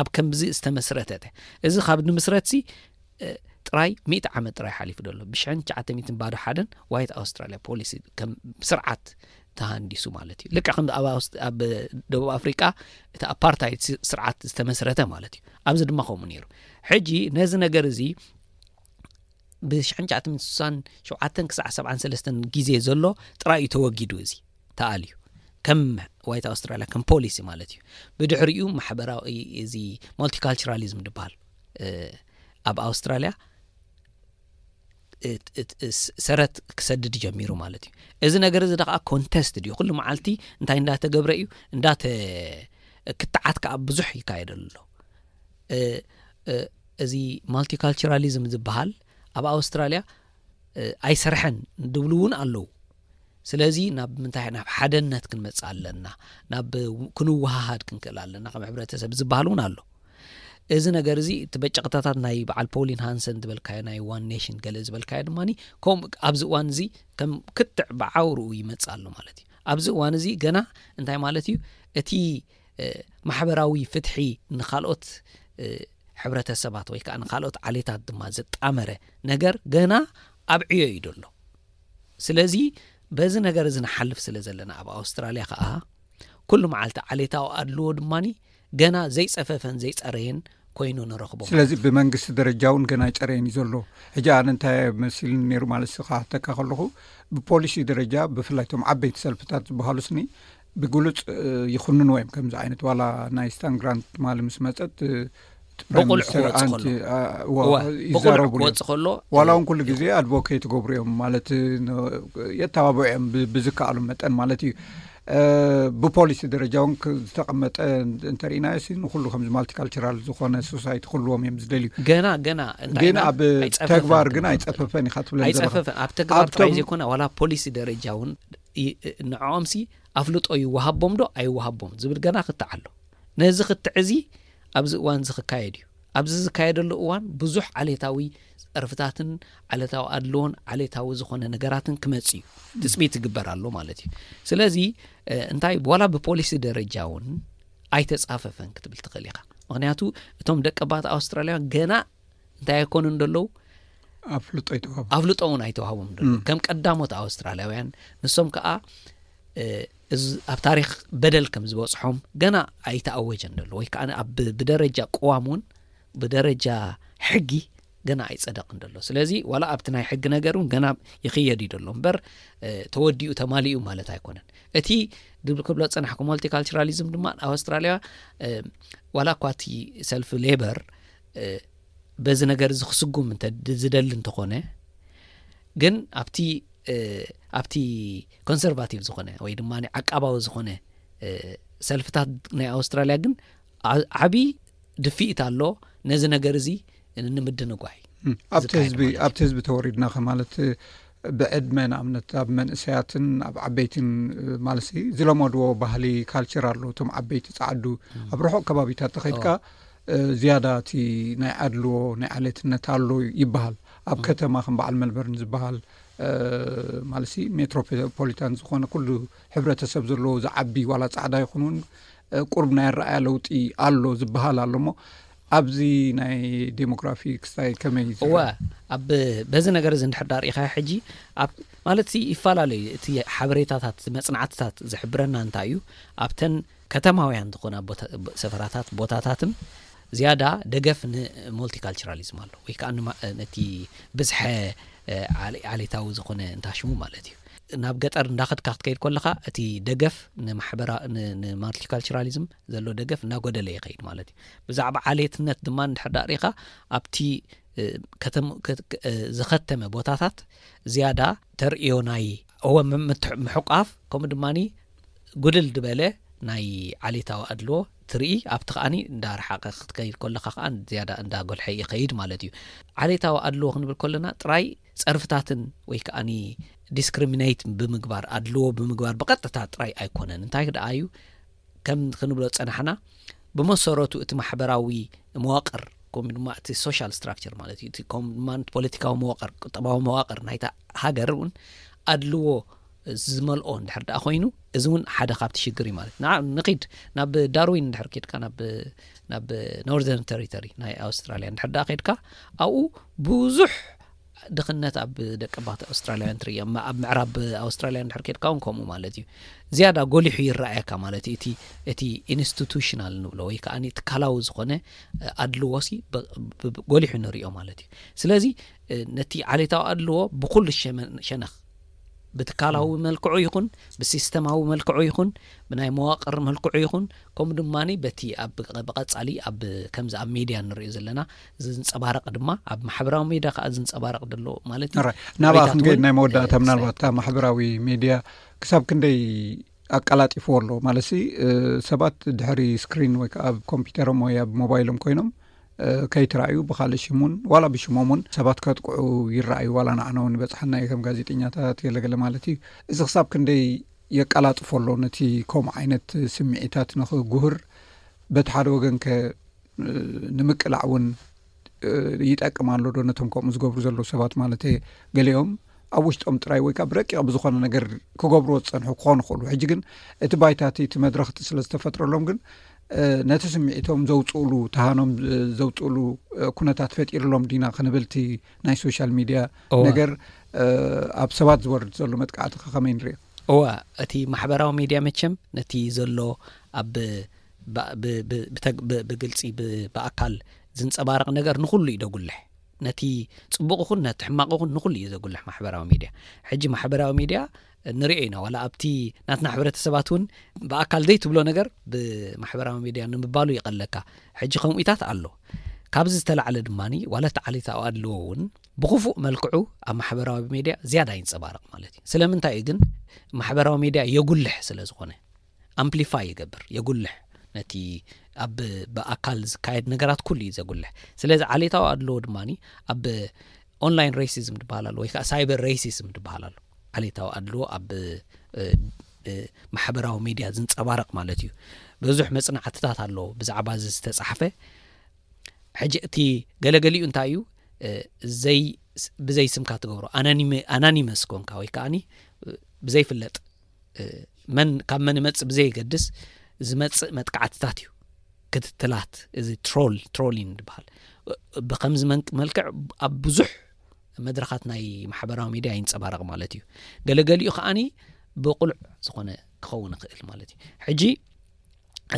ኣብ ከምዚ ዝተመስረተተ እዚ ካብ ንምስረትሲ ጥራይ ሚእቲ ዓመት ጥራይ ሓሊፉ ደሎ ብሽሕን ትሽዓተ ሚትን ባዶ ሓደን ዋይት ኣውስትራልያ ፖሊሲ ከም ስርዓት ተሃንዲሱ ማለት እዩ ልክዕ ከም ኣብ ደቡብ ኣፍሪቃ እቲ ኣፓርታይድ ስርዓት ዝተመስረተ ማለት እዩ ኣብዚ ድማ ከምኡ ነይሩ ሕጂ ነዚ ነገር እዚ ብሽሕንሸዓተንስሳንሸውዓተን ክሳዕ ሰብዓን ሰለስተን ግዜ ዘሎ ጥራይ እዩ ተወጊዱ እዚ ተኣል እዩ ከም ዋይት ኣውስትራልያ ከም ፖሊሲ ማለት እዩ ብድሕሪኡ ማሕበራዊ እዚ ማልቲካልቸራሊዝም ድበሃል ኣብ ኣውስትራልያ ሰረት ክሰድድ ጀሚሩ ማለት እዩ እዚ ነገር እዚ ደከዓ ኮንተስት ድዩ ኩሉ መዓልቲ እንታይ እንዳተገብረ እዩ እንዳተ ክትዓት ከዓ ብዙሕ ይካየደሉ ኣሎ እዚ ማልቲካልቸራሊዝም ዝበሃል ኣብ ኣውስትራልያ ኣይሰርሐን ድብሉ እውን ኣለዉ ስለዚ ናብ ምንታይ ናብ ሓደነት ክንመፅእ ኣለና ናብ ክንወሃሃድ ክንክእል ኣለና ከም ሕብረተሰብ ዝበሃል እውን ኣሎ እዚ ነገር እዚ እቲ በጨቕታታት ናይ በዓል ፖሊን ሃንሰን ዝበልካዮ ናይ ዋን ኔሽን ገለ ዝበልካዮ ድማ ከምኡ ኣብዚ እዋን እዚ ከም ክትዕ ብዓውርኡ ይመፅእ ኣሎ ማለት እዩ ኣብዚ እዋን እዚ ገና እንታይ ማለት እዩ እቲ ማሕበራዊ ፍትሒ ንካልኦት ሕብረተሰባት ወይ ከኣ ንካልኦት ዓሌታት ድማ ዘጣመረ ነገር ገና ኣብ ዕዮ እዩ ደሎ ስለዚ በዚ ነገር እዚ ንሓልፍ ስለ ዘለና ኣብ ኣውስትራልያ ከኣ ኩሉ መዓልቲ ዓሌታዊ ኣድልዎ ድማኒ ገና ዘይፀፈፈን ዘይፀረየን ኮይኑ ንረኽቦ ስለዚ ብመንግስቲ ደረጃ እውን ገና ይፀረየን እዩ ዘሎ ሕጂ ኣነ እንታይ መሲል ነይሩ ማለት ስካሕተካ ከለኹ ብፖሊሲ ደረጃ ብፍላይ ቶም ዓበይቲ ሰልፍታት ዝበሃሉ ስኒ ብግሉፅ ይኹንንዎ እዮም ከምዚ ዓይነት ዋላ ናይ ስታን ግራንት ትማሊ ምስ መፀት ብቑልዕ ክወፅእሎብቕሉዕክወፅ ከሎ ዋላ እውን ኩሉ ግዜ ኣድቮኬ ትገብሩ እዮም ማለት የተባብዑ እዮም ብዝከኣሉ መጠን ማለት እዩ ብፖሊሲ ደረጃ እውን ዝተቐመጠ እንተርኢና ሲ ንኩሉ ከምዚ ማልቲካልቸራል ዝኮነ ሶሳይቲ ክህልዎም እዮም ዝደልዩ ገና ገና ግን ኣብ ተግባር ግን ኣይፀፈፈን ኢካ ትብለኣይፀፈፈን ኣብ ተግባር ጥራይ ዘይኮነ ዋላ ፖሊሲ ደረጃ እውን ንዕኦምሲ ኣፍልጦ ይወሃቦምዶ ኣይወሃቦም ዝብል ገና ክትዕ ኣሎ። ነዚ ክትዕ እዚ ኣብዚ እዋን እዚ ክካየድ እዩ። ኣብዚ ዝካየደሉ እዋን ብዙሕ ዓሌታዊ ጸርፍታትን ዓሌታዊ ኣድልዎን ዓሌታዊ ዝኾነ ነገራትን ክመጽእ እዩ ትጽቢት ይግበር ኣሎ ማለት እዩ። ስለዚ እንታይ ዋላ ብፖሊሲ ደረጃ እውን ኣይተጻፈፈን ክትብል ትኽእል ኢኻ። ምክንያቱ እቶም ደቀባት ኣውስትራልያውያን ገና እንታይ ኣይኮኑን ደለዉ ኣፍልጦ ይተዋሃቡ ኣፍልጦ እውን ኣይተዋሃቦም ደሎ ከም ቀዳሞት ኣውስትራልያውያን ንሶም ከዓ እዚ ኣብ ታሪክ በደል ከም ዝበፅሖም ገና ኣይተኣወጀን ደሎ ወይ ከዓ ኣብ ብደረጃ ቅዋም እውን ብደረጃ ሕጊ ገና ኣይፀደቕን ደሎ ስለዚ ዋላ ኣብቲ ናይ ሕጊ ነገር እውን ገና ይክየድ እዩ ደሎ እምበር ተወዲኡ ተማሊኡ ማለት ኣይኮነን እቲ ድብል ክብሎ ፀናሕኩ ማልቲካልቸራሊዝም ድማ ኣውስትራልያ ዋላ እኳ እቲ ሰልፊ ሌበር በዚ ነገር እዚ ክስጉም እንተ ዝደሊ እንተኾነ ግን ኣብቲ ኣብቲ ኮንሰርቫቲቭ ዝኾነ ወይ ድማ ዓቃባዊ ዝኾነ ሰልፍታት ናይ ኣውስትራልያ ግን ዓብዪ ድፍኢት ኣሎ ነዚ ነገር እዚ ንምድንጓይ ኣብቲ ህዝቢ ኣብቲ ህዝቢ ተወሪድና ከ ማለት ብዕድመ ንኣብነት ኣብ መንእሰያትን ኣብ ዓበይትን ማለት ዝለመድዎ ባህሊ ካልቸር ኣሎ እቶም ዓበይቲ ፃዓዱ ኣብ ርሑቕ ከባቢታት ተኸይድካ ዝያዳ እቲ ናይ ኣድልዎ ናይ ዓሌትነት ኣሎ ይበሃል ኣብ ከተማ ከም በዓል መልበርን ዝበሃል ማለት ሜትሮፖሊታን ዝኮነ ኩሉ ሕብረተሰብ ዘለዎ ዝዓቢ ዋላ ፃዕዳ ይኹን ውን ቁርብ ናይ ኣረኣያ ለውጢ ኣሎ ዝበሃል ኣሎ ሞ ኣብዚ ናይ ዴሞግራፊ ክስታይ ከመይ ዩ እወ ኣብ በዚ ነገር እዚ ንድሕር ዳርኢኻዮ ሕጂ ማለት ይፈላለዩ እቲ ሓበሬታታት መፅናዕትታት ዝሕብረና እንታይ እዩ ኣብተን ከተማውያን ዝኾና ሰፈራታት ቦታታትን ዝያዳ ደገፍ ንሞልቲካልቸራሊዝም ኣሎ ወይ ከኣ ነቲ ብዝሐ ዓሌታዊ ዝኾነ እንታ ሽሙ ማለት እዩ ናብ ገጠር እንዳኸድካ ክትከይድ ኮለኻ እቲ ደገፍ ንማልቲካልቸራሊዝም ዘሎ ደገፍ እናጎደለ ይኸይድ ማለት እዩ ብዛዕባ ዓሌትነት ድማ ንድሕር ዳሪኻ ኣብቲ ከተም ዝኸተመ ቦታታት ዝያዳ ተርእዮ ናይ እወ ምሕቋፍ ከምኡ ድማ ጉልል ድበለ ናይ ዓሌታዊ ኣድልዎ ትርኢ ኣብቲ ከኣ እንዳርሓቀ ክትከይድ ኮለካ ከኣ ዝያዳ እንዳ ጎልሐ ይከይድ ማለት እዩ ዓሌታዊ ኣድልዎ ክንብል ኮለና ጥራይ ጸርፍታትን ወይ ከኣ ዲስክሪሚነይት ብምግባር ኣድልዎ ብምግባር ብቀጥታ ጥራይ ኣይኮነን እንታይ ደኣ እዩ ከም ክንብሎ ዝጸናሕና ብመሰረቱ እቲ ማሕበራዊ መዋቅር ከምኡ ድማ እቲ ሶሻል ስትራክቸር ማለት እዩ እቲ ከምኡ ድማ ፖለቲካዊ መዋቅር ቁጠባዊ መዋቅር ናይታ ሃገር እውን ኣድልዎ ዝመልኦ እንድሕር ደኣ ኮይኑ እዚ እውን ሓደ ካብቲ ሽግር እዩ ማለት ንኺድ ናብ ዳርዊን እንድሕር ኬድካ ናብ ኖርዘርን ተሪተሪ ናይ ኣውስትራልያ እንድሕር ደኣ ኬድካ ኣብኡ ብዙሕ ድኽነት ኣብ ደቀባት ኣውስትራልያውያን ትርእዮ ኣብ ምዕራብ ኣውስትራልያ እንድሕር ኬድካ እውን ከምኡ ማለት እዩ ዝያዳ ጎሊሑ ይረኣየካ ማለት እዩ እቲ እቲ ኢንስቲቱሽናል ንብሎ ወይ ከዓ ትካላዊ ዝኾነ ኣድልዎሲ ጎሊሑ ንሪኦ ማለት እዩ ስለዚ ነቲ ዓሌታዊ ኣድልዎ ብኩሉ ሸነኽ ብትካላዊ መልክዑ ይኹን ብሲስተማዊ መልክዑ ይኹን ብናይ መዋቕር መልክዑ ይኹን ከምኡ ድማ በቲ ኣብ ብቐጻሊ ኣብ ከምዚ ኣብ ሚድያ ንሪኦ ዘለና ዝንጸባረቕ ድማ ኣብ ማሕበራዊ ሚድያ ከዓ ዝንጸባረቕ ደሎ ማለት እዩ ናብኣ ክንገድ ናይ መወዳእታ ምናልባት ካብ ማሕበራዊ ሚድያ ክሳብ ክንደይ ኣቀላጢፍዎ ኣሎ ማለሲ ሰባት ድሕሪ ስክሪን ወይ ከዓ ኣብ ኮምፒተሮም ወይ ኣብ ሞባይሎም ኮይኖም ከይትረኣዩ ብካልእ ሽም ውን ዋላ ብሽሞም ውን ሰባት ከጥቅዑ ይረኣዩ ዋላ ንዓና ውን ይበፅሓና ዩ ከም ጋዜጠኛታት ገለገለ ማለት እዩ እዚ ክሳብ ክንደይ የቀላጥፎ ኣሎ ነቲ ከምኡ ዓይነት ስምዒታት ንክጉህር በቲ ሓደ ወገን ከ ንምቅላዕ ውን ይጠቅም ኣሎ ዶ ነቶም ከምኡ ዝገብሩ ዘለዉ ሰባት ማለት እየ ገሊኦም ኣብ ውሽጦም ጥራይ ወይ ከዓ ብረቂቕ ብዝኾነ ነገር ክገብርዎ ዝፀንሑ ክኾኑ ክእሉ ሕጂ ግን እቲ ባይታቲ እቲ መድረክቲ ስለ ዝተፈጥረሎም ግን ነቲ ስምዒቶም ዘውፅእሉ ተሃኖም ዘውፅእሉ ኩነታት ፈጢርሎም ዲና ክንብልቲ ናይ ሶሻል ሚድያ ነገር ኣብ ሰባት ዝወርድ ዘሎ መጥቃዕቲ ከከመይ ንሪኦ እዋ እቲ ማሕበራዊ ሚድያ መቸም ነቲ ዘሎ ኣብ ብግልፂ ብኣካል ዝንፀባረቕ ነገር ንኹሉ እዩ ደጉልሕ ነቲ ፅቡቕ ኹን ነቲ ሕማቕ ኹን ንኹሉ እዩ ዘጉልሕ ማሕበራዊ ሚድያ ሕጂ ማሕበራዊ ሚድያ ንሪኦ ኢና ዋላ ኣብቲ ናትና ሕብረተሰባት እውን ብኣካል ዘይትብሎ ነገር ብማሕበራዊ ሚድያ ንምባሉ ይቐለካ ሕጂ ከምኡታት ኣሎ ካብዚ ዝተላዕለ ድማ ዋላ እቲ ዓሌት ኣብ ኣድልዎ እውን ብክፉእ መልክዑ ኣብ ማሕበራዊ ሚድያ ዝያዳ ይንፀባረቕ ማለት እዩ ስለምንታይ እዩ ግን ማሕበራዊ ሚድያ የጉልሕ ስለ ዝኾነ ኣምፕሊፋይ ይገብር የጉልሕ ነቲ ኣብ ብኣካል ዝካየድ ነገራት ኩሉ እዩ ዘጉልሕ ስለዚ ዓሌታዊ ኣድለዎ ድማ ኣብ ኦንላይን ሬሲዝም ትበሃል ኣሎ ወይ ከዓ ሳይበር ሬሲዝም ትበሃል ኣሎ ዓሌታዊ ኣድልዎ ኣብ ማሕበራዊ ሚድያ ዝንፀባረቕ ማለት እዩ ብዙሕ መፅናዕትታት ኣለዎ ብዛዕባ እዚ ዝተፃሓፈ ሕጂ እቲ ገለገሊኡ እንታይ እዩ ዘይ ብዘይ ስምካ ትገብሮ ኣናኒመስ ኮንካ ወይ ከዓኒ ብዘይፍለጥ መን ካብ መን ይመፅእ ብዘየገድስ ዝመፅእ መጥቃዕትታት እዩ ክትትላት እዚ ትሮል ትሮሊን ዝበሃል ብከምዚ መልክዕ ኣብ ብዙሕ መድረኻት ናይ ማሕበራዊ ሚድያ ይንፀባረቕ ማለት እዩ ገለገሊኡ ከዓኒ ብቁልዕ ዝኾነ ክኸውን ይኽእል ማለት እዩ ሕጂ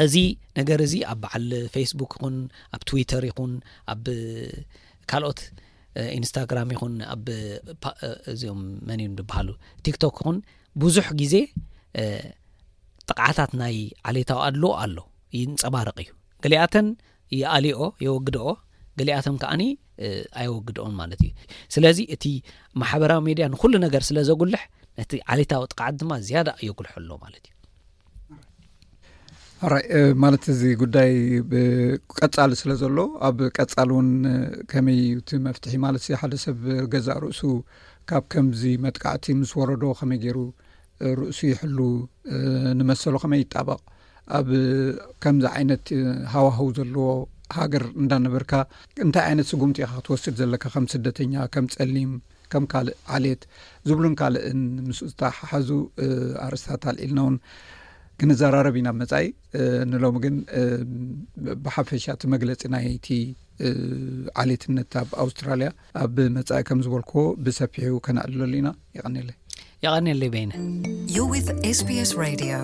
እዚ ነገር እዚ ኣብ በዓል ፌስቡክ ይኹን ኣብ ትዊተር ይኹን ኣብ ካልኦት ኢንስታግራም ይኹን ኣብ እዚኦም መን እዩ ዝበሃሉ ቲክቶክ ይኹን ብዙሕ ግዜ ጥቕዓታት ናይ ዓሌታዊ ኣድልዎ ኣሎ ይንፀባረቕ እዩ ገሊኣተን ይኣልይኦ፣ የወግድኦ፣ ገሊኣተን ከኣ ኣየወግድኦን ማለት እዩ። ስለዚ እቲ ማሕበራዊ ሜድያ ንኹሉ ነገር ስለ ዘጉልሕ ነቲ ዓሌታዊ ጥቕዓት ድማ ዝያዳ የጉልሖ ኣሎ ማለት እዩ። ራይ ማለት እዚ ጉዳይ ቀፃሊ ስለ ዘሎ ኣብ ቀፃሊ እውን ከመይ እዩ እቲ መፍትሒ ማለት ሓደ ሰብ ገዛእ ርእሱ ካብ ከምዚ መጥቃዕቲ ምስ ወረዶ ከመይ ገይሩ ርእሱ ይሕሉ ንመሰሉ ከመይ ይጣበቕ ኣብ ከምዚ ዓይነት ሃዋህው ዘለዎ ሃገር እንዳነበርካ እንታይ ዓይነት ስጉምቲ ኢካ ክትወስድ ዘለካ ከም ስደተኛ ከም ፀሊም ከም ካልእ ዓሌት ዝብሉን ካልእን ምስ ዝተሓሓዙ ኣርስታት ኣልዒልና እውን ክንዘራረብ ኢና ብ መፃኢ ንሎሚ ግን ብሓፈሻ እቲ መግለፂ ናይቲ ዓሌትነት ኣብ ኣውስትራልያ ኣብ መፃኢ ከም ዝበልክዎ ብሰፊሑ ከነዕልለሉ ኢና የቀኒለይ የቀኒለይ በይነ You're with SBS Radio.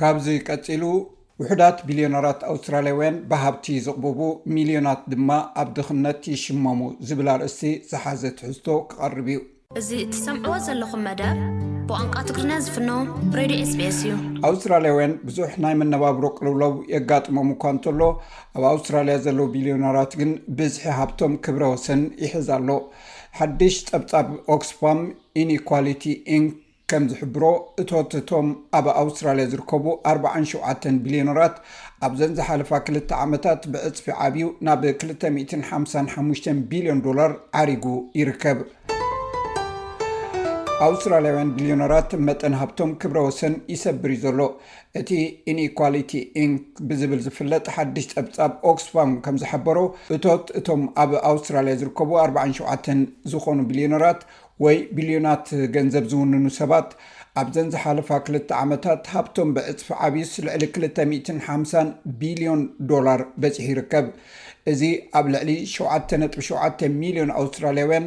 ካብዚ ቀፂሉ ውሑዳት ቢልዮነራት ኣውስትራልያውያን ብሃብቲ ዝቕብቡ ሚልዮናት ድማ ኣብ ድኽነት ይሽመሙ ዝብል ኣርእስቲ ዝሓዘ ትሕዝቶ ክቐርብ እዩ እዚ እትሰምዕዎ ዘለኹም መደብ ብቋንቋ ትግርኛ ዝፍኖ ሬድዮ ኤስቤስ እዩ ኣውስትራልያውያን ብዙሕ ናይ መነባብሮ ቅልውሎው የጋጥሞም እኳ እንተሎ ኣብ ኣውስትራልያ ዘለዉ ቢልዮነራት ግን ብዝሒ ሃብቶም ክብረ ወሰን ይሕዝ ኣሎ ሓድሽ ጸብጻብ ኦክስፋም ኢንኢኳሊቲ ኢንክ ከም ዝሕብሮ፣ እቶት እቶም ኣብ ኣውስትራልያ ዝርከቡ ኣርብዓን ሸውዓተን ቢልዮነራት ኣብዘን ዝሓለፋ ክልተ ዓመታት ብዕጽፊ ዓብዩ ናብ ክልተ ሚእትን ሓምሳን ሓሙሽተን ቢልዮን ዶላር ዓሪጉ ይርከብ። ኣውስትራልያውያን ቢልዮነራት መጠን ሃብቶም ክብረ ወሰን ይሰብር እዩ ዘሎ። እቲ ኢንኢኳሊቲ ኢንክ ብዝብል ዝፍለጥ ሓድሽ ጸብጻብ ኦክስፋም ከም ዝሓበሮ፣ እቶት እቶም ኣብ ኣውስትራልያ ዝርከቡ ኣርብዓን ሸውዓተን ዝኾኑ ቢልዮነራት ወይ ቢልዮናት ገንዘብ ዝውንኑ ሰባት፣ ኣብዘን ዝሓለፋ ክልተ ዓመታት ሃብቶም ብዕጽፊ ዓብዩስ ልዕሊ ክልተ ሚእትን ሓምሳን ቢልዮን ዶላር በጺሑ ይርከብ። እዚ ኣብ ልዕሊ ሸውዓተ ነጥቢ ሸውዓተ ሚልዮን ኣውስትራልያውያን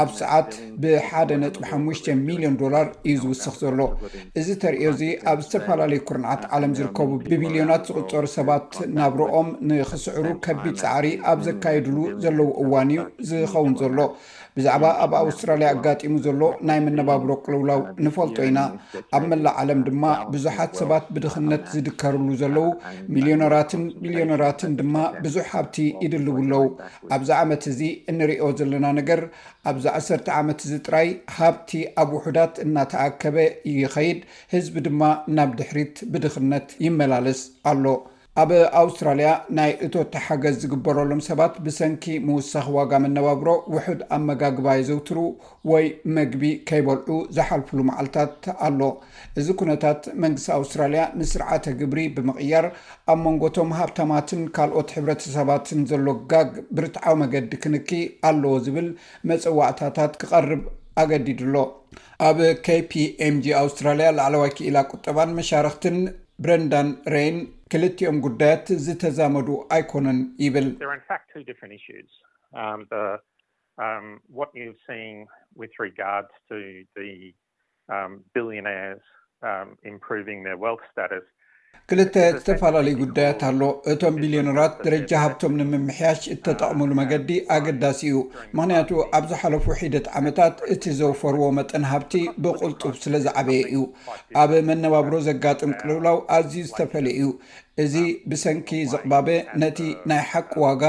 ኣብ ሰዓት ብ ሓደ ነጥቢ ሓሙሽተ ሚልዮን ዶላር እዩ ዝውስኽ ዘሎ። እዚ ተርእዮ እዚ ኣብ ዝተፈላለዩ ኩርንዓት ዓለም ዝርከቡ ብቢልዮናት ዝቑጸሩ ሰባት ናብርኦም ንኽስዕሩ ከቢድ ጻዕሪ ኣብ ዘካይድሉ ዘለዉ እዋን እዩ ዝኸውን ዘሎ። ብዛዕባ ኣብ ኣውስትራልያ ኣጋጢሙ ዘሎ ናይ መነባብሮ ቅልውላው ንፈልጦ ኢና። ኣብ መላእ ዓለም ድማ ብዙሓት ሰባት ብድኽነት ዝድከርሉ ዘለዉ፣ ሚልዮነራትን ቢልዮነራትን ድማ ብዙሕ ሃብቲ ይድልቡ ኣለዉ። ኣብዚ ዓመት እዚ እንሪኦ ዘለና ነገር ኣብዚ ዓሰርተ ዓመት እዚ ጥራይ ሃብቲ ኣብ ውሑዳት እናተኣከበ ይኸይድ፣ ህዝቢ ድማ ናብ ድሕሪት ብድኽነት ይመላለስ ኣሎ። ኣብ ኣውስትራልያ ናይ እቶት ሓገዝ ዝግበረሎም ሰባት ብሰንኪ ምውሳኽ ዋጋ መነባብሮ ውሑድ ኣመጋግባ የዘውትሩ፣ ወይ መግቢ ከይበልዑ ዝሓልፍሉ መዓልታት ኣሎ። እዚ ኩነታት መንግስቲ ኣውስትራልያ ንስርዓተ ግብሪ ብምቕያር ኣብ መንጎ እቶም ሃብታማትን ካልኦት ሕብረተሰባትን ዘሎ ጋግ ብርትዓዊ መገዲ ክንኪ ኣለዎ ዝብል መጸዋዕታታት ክቐርብ ኣገዲዱ ኣሎ። ኣብ KPMG ኣውስትራልያ ላዕለዋይ ክኢላ ቁጠባን መሻርኽትን ብረንዳን ረይን ክልቲኦም ጉዳያት ዝተዛመዱ ኣይኮኑን ይብል። What you're seeing with regards to the billionaires improving their wealth status. ክልተ ዝተፈላለዩ ጉዳያት ኣሎ። እቶም ቢልዮነራት ደረጃ ሃብቶም ንምምሕያሽ እተጠቕሙሉ መገዲ ኣገዳሲ እዩ፣ ምኽንያቱ ኣብ ዝሓለፉ ሒደት ዓመታት እቲ ዘውፈርዎ መጠን ሃብቲ ብቕልጡፍ ስለ ዝዓበየ እዩ። ኣብ መነባብሮ ዘጋጥም ቅልውላው ኣዝዩ ዝተፈልየ እዩ፣ እዚ ብሰንኪ ዝቕባበ ነቲ ናይ ሓቂ ዋጋ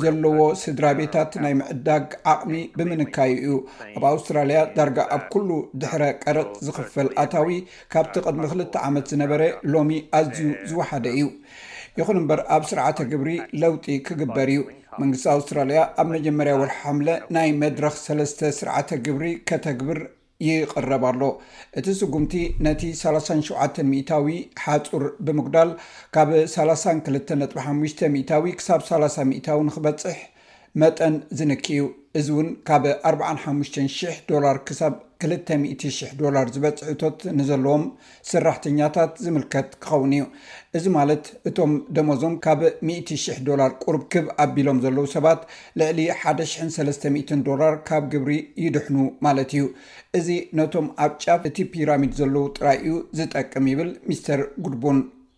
ዘለዎ ስድራቤታት ናይ ምዕዳግ ዓቕሚ ብምንካዩ እዩ። ኣብ ኣውስትራልያ ዳርጋ ኣብ ኩሉ ድሕረ ቀረጽ ዝኽፈል ኣታዊ ካብቲ ቅድሚ ክልተ ዓመት ዝነበረ ሎሚ ኣዝዩ ዝወሓደ እዩ። ይኹን እምበር ኣብ ስርዓተ ግብሪ ለውጢ ክግበር እዩ። መንግስቲ ኣውስትራልያ ኣብ መጀመርያ ወርሒ ሓምለ ናይ መድረኽ ሰለስተ ስርዓተ ግብሪ ከተግብር ይቕረብ ኣሎ። እቲ ስጉምቲ ነቲ ሰላሳን ሸውዓተን ሚኢታዊ ሓጹር ብምጉዳል ካብ ሰላሳን ክልተ ነጥቢ ሓሙሽተ ሚኢታዊ ክሳብ ሰላሳ ሚኢታዊ ንኽበጽሕ መጠን ዝንኪ እዩ፣ እዚ እውን ካብ ኣርብዓን ሓሙሽተን ሽሕ ዶላር ክሳብ ክልተ ሚእቲ ሽሕ ዶላር ዝበጽሕ እቶት ንዘለዎም ሰራሕተኛታት ዝምልከት ክኸውን እዩ። እዚ ማለት እቶም ደሞዞም ካብ ሚእቲ ሽሕ ዶላር ቁሩብ ክብ ኣቢሎም ዘለዉ ሰባት ልዕሊ ሓደ ሽሕን ሰለስተ ሚእትን ዶላር ካብ ግብሪ ይድሕኑ ማለት እዩ። እዚ ነቶም ኣብ ጫፍ እቲ ፒራሚድ ዘለዉ ጥራይ እዩ ዝጠቅም ይብል ሚስተር ጉድቡን።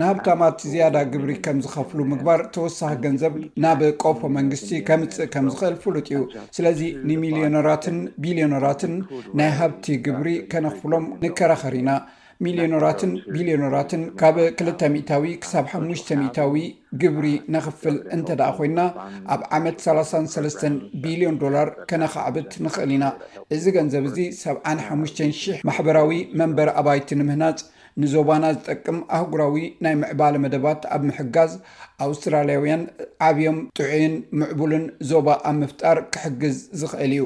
ንሃብታማት ዝያዳ ግብሪ ከም ዝኸፍሉ ምግባር ተወሳኺ ገንዘብ ናብ ቆፎ መንግስቲ ከምጽእ ከም ዝኽእል ፍሉጥ እዩ። ስለዚ ንሚልዮነራትን ቢልዮነራትን ናይ ሃብቲ ግብሪ ከነኽፍሎም ንከራኸር ኢና። ሚልዮነራትን ቢልዮነራትን ካብ ክልተ ሚእታዊ ክሳብ ሓሙሽተ ሚእታዊ ግብሪ ነኽፍል እንተድኣ ኮይንና ኣብ ዓመት ሰላሳን ሰለስተን ቢልዮን ዶላር ከነኻዕብት ንኽእል ኢና። እዚ ገንዘብ እዚ ሰብዓን ሓሙሽተን ሺሕ ማሕበራዊ መንበሪ ኣባይቲ ንምህናጽ፣ ንዞባና ዝጠቅም ኣህጉራዊ ናይ ምዕባለ መደባት ኣብ ምሕጋዝ፣ ኣውስትራልያውያን ዓብዮም ጥዑይን ምዕቡልን ዞባ ኣብ ምፍጣር ክሕግዝ ዝኽእል እዩ።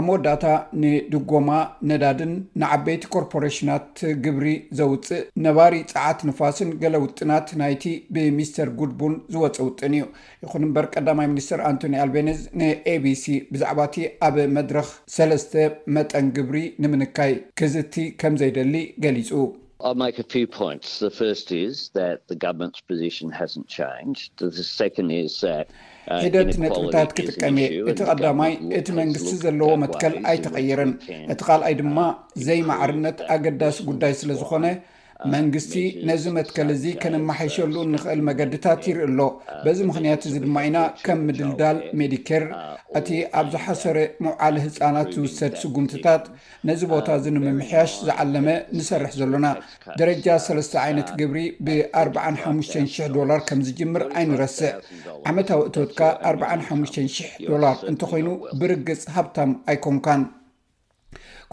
ኣብ መወዳእታ ንድጎማ ነዳድን ንዓበይቲ ኮርፖሬሽናት ግብሪ ዘውፅእ ነባሪ ፀዓት ንፋስን ገለ ውጥናት ናይቲ ብሚስተር ጉድቡን ዝወፀ ውጥን እዩ። ይኹን እምበር ቀዳማይ ሚኒስትር ኣንቶኒ ኣልቤኔዝ ንኤቢሲ ብዛዕባ እቲ ኣብ መድረኽ ሰለስተ መጠን ግብሪ ንምንካይ ክዝቲ ከምዘይደሊ ገሊፁ። I'll make a few points. The first is that the government's position hasn't changed. The second is that ሒደት ነጥብታት ክጥቀም እየ እቲ ቀዳማይ እቲ መንግስቲ ዘለዎ መትከል ኣይተቐይርን እቲ ካልኣይ ድማ ዘይማዕርነት ኣገዳሲ ጉዳይ ስለ ዝኾነ መንግስቲ ነዚ መትከል እዚ ከነመሓይሸሉ እንኽእል መገድታት ይርኢ ኣሎ በዚ ምክንያት እዚ ድማ ኢና ከም ምድልዳል ሜዲኬር እቲ ኣብ ዝሓሰረ መውዓሊ ህፃናት ዝውሰድ ስጉምትታት ነዚ ቦታ እዚ ንምምሕያሽ ዝዓለመ ንሰርሕ ዘሎና። ደረጃ ሰለስተ ዓይነት ግብሪ ብ ኣርብዓን ሓሙሽተን ሽሕ ዶላር ከም ዝጅምር ኣይንረስዕ። ዓመታዊ እቶትካ ኣርብዓን ሓሙሽተን ሽሕ ዶላር እንተኾይኑ ብርግጽ ሃብታም ኣይኮንካን።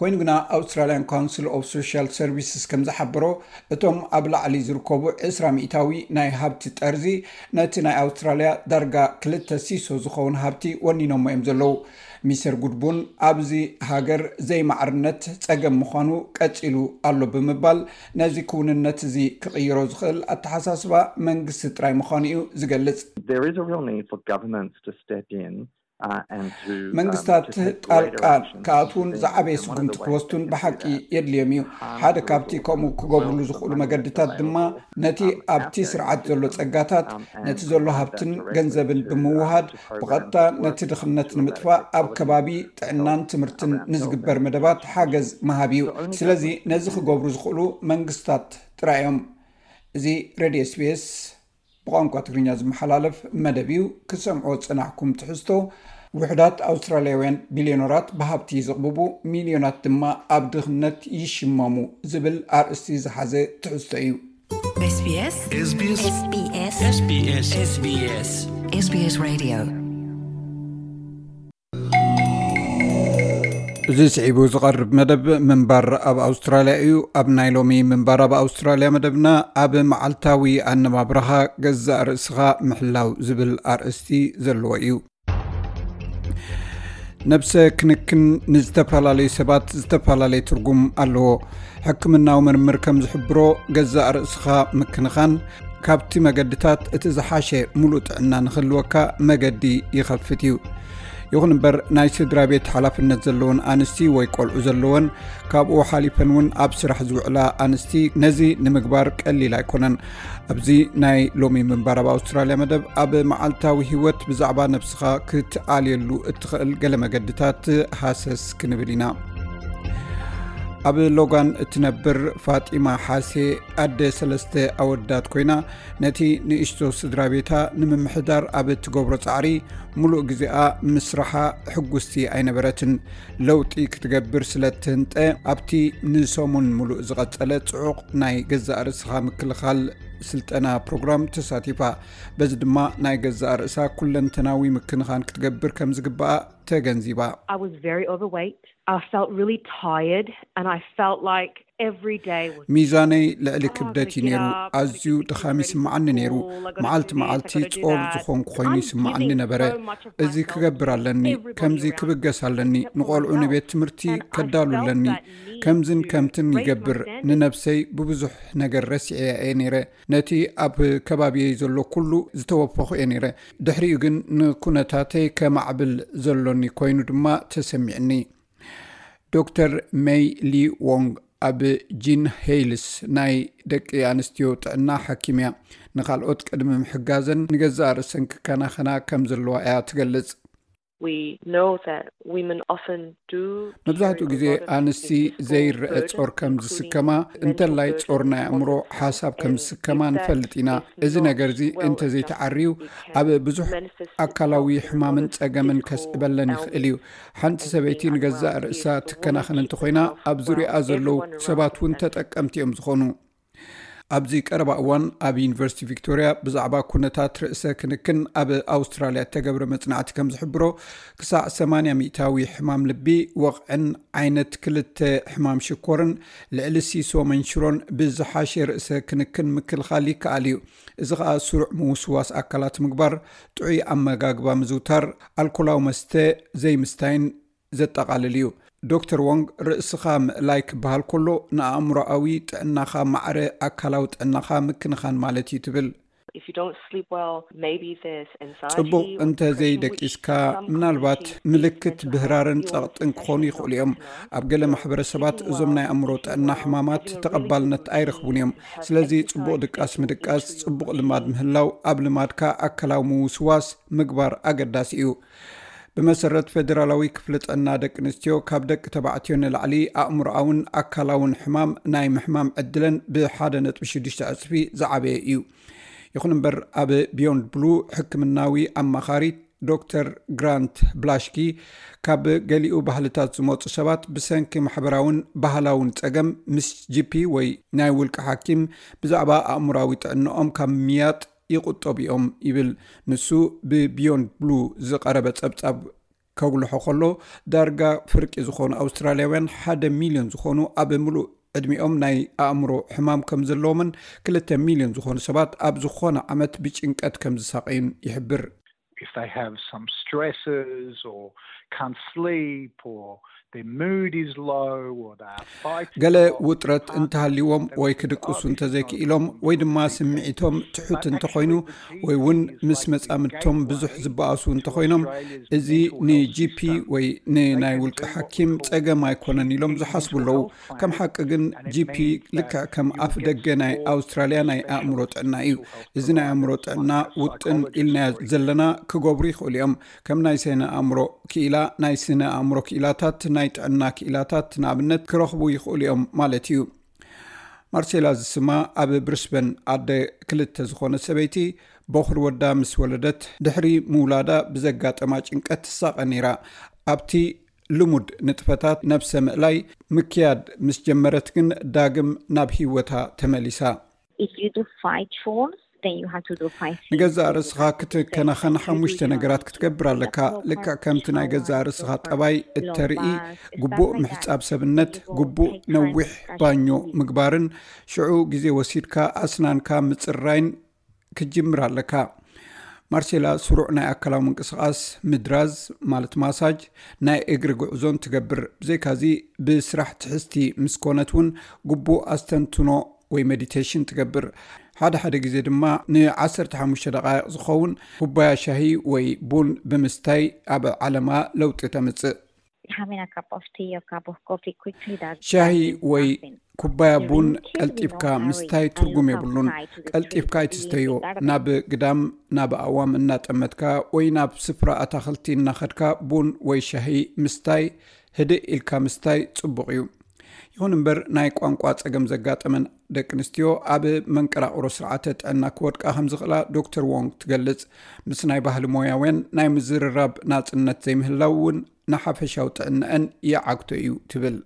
ኮይኑ ግና ኣውስትራልያን ካውንስል ኦቭ ሶሻል ሰርቪስስ ከም ዝሓበሮ እቶም ኣብ ላዕሊ ዝርከቡ ዕስራ ሚእታዊ ናይ ሃብቲ ጠርዚ ነቲ ናይ ኣውስትራልያ ዳርጋ ክልተ ሲሶ ዝኸውን ሃብቲ ወኒኖሞ እዮም ዘለዉ። ሚስተር ጉድቡን ኣብዚ ሃገር ዘይማዕርነት ፀገም ምዃኑ ቀፂሉ ኣሎ ብምባል ነዚ ክውንነት እዚ ክቕይሮ ዝኽእል ኣተሓሳስባ መንግስቲ ጥራይ ምዃኑ እዩ ዝገልፅ። መንግስታት ጣልቃ ክኣትዉን ዝዓበየ ስጉምቲ ክወስዱን ብሓቂ የድልዮም እዩ። ሓደ ካብቲ ከምኡ ክገብርሉ ዝኽእሉ መገድታት ድማ ነቲ ኣብቲ ስርዓት ዘሎ ፀጋታት፣ ነቲ ዘሎ ሃብትን ገንዘብን ብምውሃድ ብቐጥታ ነቲ ድኽነት ንምጥፋእ ኣብ ከባቢ ጥዕናን ትምህርትን ንዝግበር መደባት ሓገዝ ምሃብ እዩ። ስለዚ ነዚ ክገብሩ ዝኽእሉ መንግስታት ጥራይ እዮም። እዚ ሬድዮ ስቤስ ብቋንቋ ትግርኛ ዝመሓላለፍ መደብ እዩ። ክትሰምዕዎ ዝጸናሕኩም ትሕዝቶ ውሑዳት ኣውስትራልያውያን ቢልዮነራት ብሃብቲ ይዝቕብቡ፣ ሚልዮናት ድማ ኣብ ድኽነት ይሽመሙ ዝብል ኣርእስቲ ዝሓዘ ትሕዝቶ እዩ። እዚ ስዒቡ ዝቐርብ መደብ ምንባር ኣብ ኣውስትራልያ እዩ ኣብ ናይ ሎሚ ምንባር ኣብ ኣውስትራልያ መደብና ኣብ መዓልታዊ ኣነባብረኻ ገዛእ ርእስኻ ምሕላው ዝብል ኣርእስቲ ዘለዎ እዩ ነብሰ ክንክን ንዝተፈላለዩ ሰባት ዝተፈላለየ ትርጉም ኣለዎ ሕክምናዊ ምርምር ከም ዝሕብሮ ገዛእ ርእስኻ ምክንኻን ካብቲ መገድታት እቲ ዝሓሸ ሙሉእ ጥዕና ንክህልወካ መገዲ ይኸፍት እዩ ይኹን እምበር ናይ ስድራ ቤት ሓላፍነት ዘለዎን ኣንስቲ ወይ ቆልዑ ዘለዎን ካብኡ ሓሊፈን እውን ኣብ ስራሕ ዝውዕላ ኣንስቲ ነዚ ንምግባር ቀሊል ኣይኮነን ኣብዚ ናይ ሎሚ ምንባር ኣብ ኣውስትራልያ መደብ ኣብ መዓልታዊ ህይወት ብዛዕባ ነብስኻ ክትኣልየሉ እትኽእል ገለ መገድታት ሃሰስ ክንብል ኢና ኣብ ሎጋን እትነብር ፋጢማ ሓሴ ኣደ ሰለስተ ኣወዳት ኮይና ነቲ ንእሽቶ ስድራ ቤታ ንምምሕዳር ኣብ እትገብሮ ፃዕሪ ሙሉእ ግዜኣ ምስራሓ ሕጉስቲ ኣይነበረትን ለውጢ ክትገብር ስለ እትህንጠ ኣብቲ ንሰሙን ምሉእ ዝቐጸለ ጽዑቕ ናይ ገዛእ ርእስኻ ምክልኻል ስልጠና ፕሮግራም ተሳቲፋ በዚ ድማ ናይ ገዛእ ርእሳ ኩለንተናዊ ምክንኻን ክትገብር ከም ዝግባኣ ተገንዚባ። ሚዛነይ ልዕሊ oh, ክብደት እዩ ነይሩ ኣዝዩ ድኻሚ ይስምዓኒ ነይሩ መዓልቲ መዓልቲ ጾር ዝኾንኩ ኮይኑ ይስምዓኒ ነበረ እዚ ክገብር ኣለኒ ከምዚ ክብገስ ኣለኒ ንቆልዑ ንቤት ትምህርቲ ከዳሉ ኣለኒ ከምዝን ከምትን ይገብር ንነብሰይ ብብዙሕ ነገር ረሲዐያ እየ ነይረ ነቲ ኣብ ከባቢየይ ዘሎ ኩሉ ዝተወፈኹ እየ ነይረ ድሕሪኡ ግን ንኩነታተይ ከማዕብል ዘሎኒ ኮይኑ ድማ ተሰሚዕኒ ዶክተር መይ ሊ ዎንግ ኣብ ጂን ሄይልስ ናይ ደቂ ኣንስትዮ ጥዕና ሓኪም እያ። ንኻልኦት ቅድሚ ምሕጋዘን ንገዛእ ርእሰን ክከናኸና ከም ዘለዋ እያ ትገልጽ። መብዛሕትኡ ግዜ ኣንስቲ ዘይርኣ ጾር ከም ዝስከማ፣ እንተላይ ጾር ናይ ኣእምሮ ሓሳብ ከም ዝስከማ ንፈልጥ ኢና። እዚ ነገር'ዚ እንተ ዘይተዓርዩ ኣብ ብዙሕ ኣካላዊ ሕማምን ጸገምን ከስዕበለን ይኽእል እዩ። ሓንቲ ሰበይቲ ንገዛእ ርእሳ ትከናኸን እንተኾይና ኣብ ዙርያኣ ዘለዉ ሰባት እውን ተጠቀምቲ እዮም ዝኾኑ። ኣብዚ ቀረባ እዋን ኣብ ዩኒቨርሲቲ ቪክቶርያ ብዛዕባ ኩነታት ርእሰ ክንክን ኣብ ኣውስትራልያ እተገብረ መፅናዕቲ ከም ዝሕብሮ ክሳዕ 8 ሚታዊ ሕማም ልቢ ወቕዕን ዓይነት ክልተ ሕማም ሽኮርን ልዕሊ ሲሶ መንሽሮን ብዝሓሸ ርእሰ ክንክን ምክልኻል ይከኣል እዩ። እዚ ከኣ ስሩዕ ምውስዋስ ኣካላት ምግባር፣ ጥዑይ ኣመጋግባ ምዝውታር፣ ኣልኮላዊ መስተ ዘይምስታይን ዘጠቓልል እዩ። ዶክተር ዎንግ፣ ርእስኻ ምእላይ ክበሃል ከሎ ንኣእምሮኣዊ ጥዕናኻ ማዕረ ኣካላዊ ጥዕናኻ ምክንኻን ማለት እዩ ትብል። ጽቡቕ እንተ ዘይደቂስካ፣ ምናልባት ምልክት ብህራርን ጸቕጥን ክዀኑ ይኽእሉ እዮም። ኣብ ገለ ማሕበረሰባት እዞም ናይ ኣእምሮ ጥዕና ሕማማት ተቐባልነት ኣይረኽቡን እዮም። ስለዚ ፅቡቕ ድቃስ ምድቃስ፣ ፅቡቕ ልማድ ምህላው፣ ኣብ ልማድካ ኣካላዊ ምውስዋስ ምግባር ኣገዳሲ እዩ። ብመሰረት ፌዴራላዊ ክፍሊ ጥዕና ደቂ ኣንስትዮ ካብ ደቂ ተባዕትዮ ንላዕሊ ኣእምሮኣውን ኣካላውን ሕማም ናይ ምሕማም ዕድለን ብ ሓደ ነጥቢ ሽዱሽተ ዕፅፊ ዝዓበየ እዩ። ይኹን እምበር ኣብ ቢዮንድ ብሉ ሕክምናዊ ኣማኻሪት ዶክተር ግራንት ብላሽኪ ካብ ገሊኡ ባህልታት ዝመፁ ሰባት ብሰንኪ ማሕበራውን ባህላውን ፀገም ምስ ጂፒ ወይ ናይ ውልቂ ሓኪም ብዛዕባ ኣእምራዊ ጥዕንኦም ካብ ምያጥ ይቁጠቡ እዮም ይብል ንሱ ብቢዮንድ ብሉ ዝቀረበ ፀብፃብ ከጉልሖ ከሎ ዳርጋ ፍርቂ ዝኾኑ ኣውስትራልያውያን ሓደ ሚሊዮን ዝኾኑ ኣብ ምሉእ ዕድሚኦም ናይ ኣእምሮ ሕማም ከም ዘለዎምን ክልተ ሚልዮን ዝኾኑ ሰባት ኣብ ዝኾነ ዓመት ብጭንቀት ከም ዝሳቐዩን ይሕብር። if they have some stresses or can't sleep or their mood is low or they are fighting ገለ ውጥረት እንተሃልይዎም ወይ ክድቅሱ እንተዘይክኢሎም ወይ ድማ ስምዒቶም ትሑት እንተኾይኑ ወይ ውን ምስ መጻምድቶም ብዙሕ ዝበኣሱ እንተኾይኖም እዚ ንጂፒ ወይ ንናይ ውልቂ ሓኪም ጸገም ኣይኮነን ኢሎም ዝሓስቡ ኣለዉ ከም ሓቂ ግን ጂፒ ልክዕ ከም ኣፍ ደገ ናይ ኣውስትራልያ ናይ ኣእምሮ ጥዕና እዩ እዚ ናይ ኣእምሮ ጥዕና ውጥን ኢልናዮ ዘለና ክገብሩ ይኽእሉ እዮም ከም ናይ ሰነ ኣእምሮ ክኢላ ናይ ስነ ኣእምሮ ክኢላታት ናይ ጥዕና ክኢላታት ንኣብነት ክረኽቡ ይኽእሉ እዮም ማለት እዩ ማርሴላ ዝስማ ኣብ ብሪስበን ኣደ ክልተ ዝኾነት ሰበይቲ ቦኽሪ ወዳ ምስ ወለደት ድሕሪ ምውላዳ ብዘጋጠማ ጭንቀት ትሳቐ ነይራ ኣብቲ ልሙድ ንጥፈታት ነብሰ ምእላይ ምክያድ ምስ ጀመረት ግን ዳግም ናብ ሂወታ ተመሊሳ ንገዛእ ርእስኻ ክትከናኸን ሓሙሽተ ነገራት ክትገብር ኣለካ ልክዕ ከምቲ ናይ ገዛእ ርእስኻ ጠባይ እተርኢ ግቡእ ምሕፃብ ሰብነት ግቡእ ነዊሕ ባኞ ምግባርን ሽዑ ግዜ ወሲድካ ኣስናንካ ምፅራይን ክትጅምር ኣለካ ማርሴላ ስሩዕ ናይ ኣካላዊ ምንቅስቃስ ምድራዝ ማለት ማሳጅ ናይ እግሪ ጉዕዞን ትገብር ብዘይካዚ ብስራሕ ትሕዝቲ ምስ ኮነት እውን ግቡእ ኣስተንትኖ ወይ መዲተሽን ትገብር ሓደ ሓደ ግዜ ድማ ንዓሰርተ ሓሙሽተ ደቃይቅ ዝኸውን ኩባያ ሻሂ ወይ ቡን ብምስታይ ኣብ ዓለማ ለውጢ ተምፅእ። ሻሂ ወይ ኩባያ ቡን ቀልጢፍካ ምስታይ ትርጉም የብሉን። ቀልጢፍካ ኣይትስተዮ ናብ ግዳም ናብ ኣእዋም እናጠመትካ ወይ ናብ ስፍራ ኣታክልቲ እናኸድካ ቡን ወይ ሻሂ ምስታይ ህድእ ኢልካ ምስታይ ፅቡቅ እዩ። ይኹን እምበር ናይ ቋንቋ ጸገም ዘጋጠመን ደቂ ኣንስትዮ ኣብ መንቀራቕሮ ስርዓተ ጥዕና ክወድቃ ከም ዝኽእላ ዶክተር ዎንግ ትገልጽ ምስ ናይ ባህሊ ሞያውያን ናይ ምዝርራብ ናጽነት ዘይምህላው እውን ንሓፈሻዊ ጥዕናአን ይዓግቶ እዩ ትብል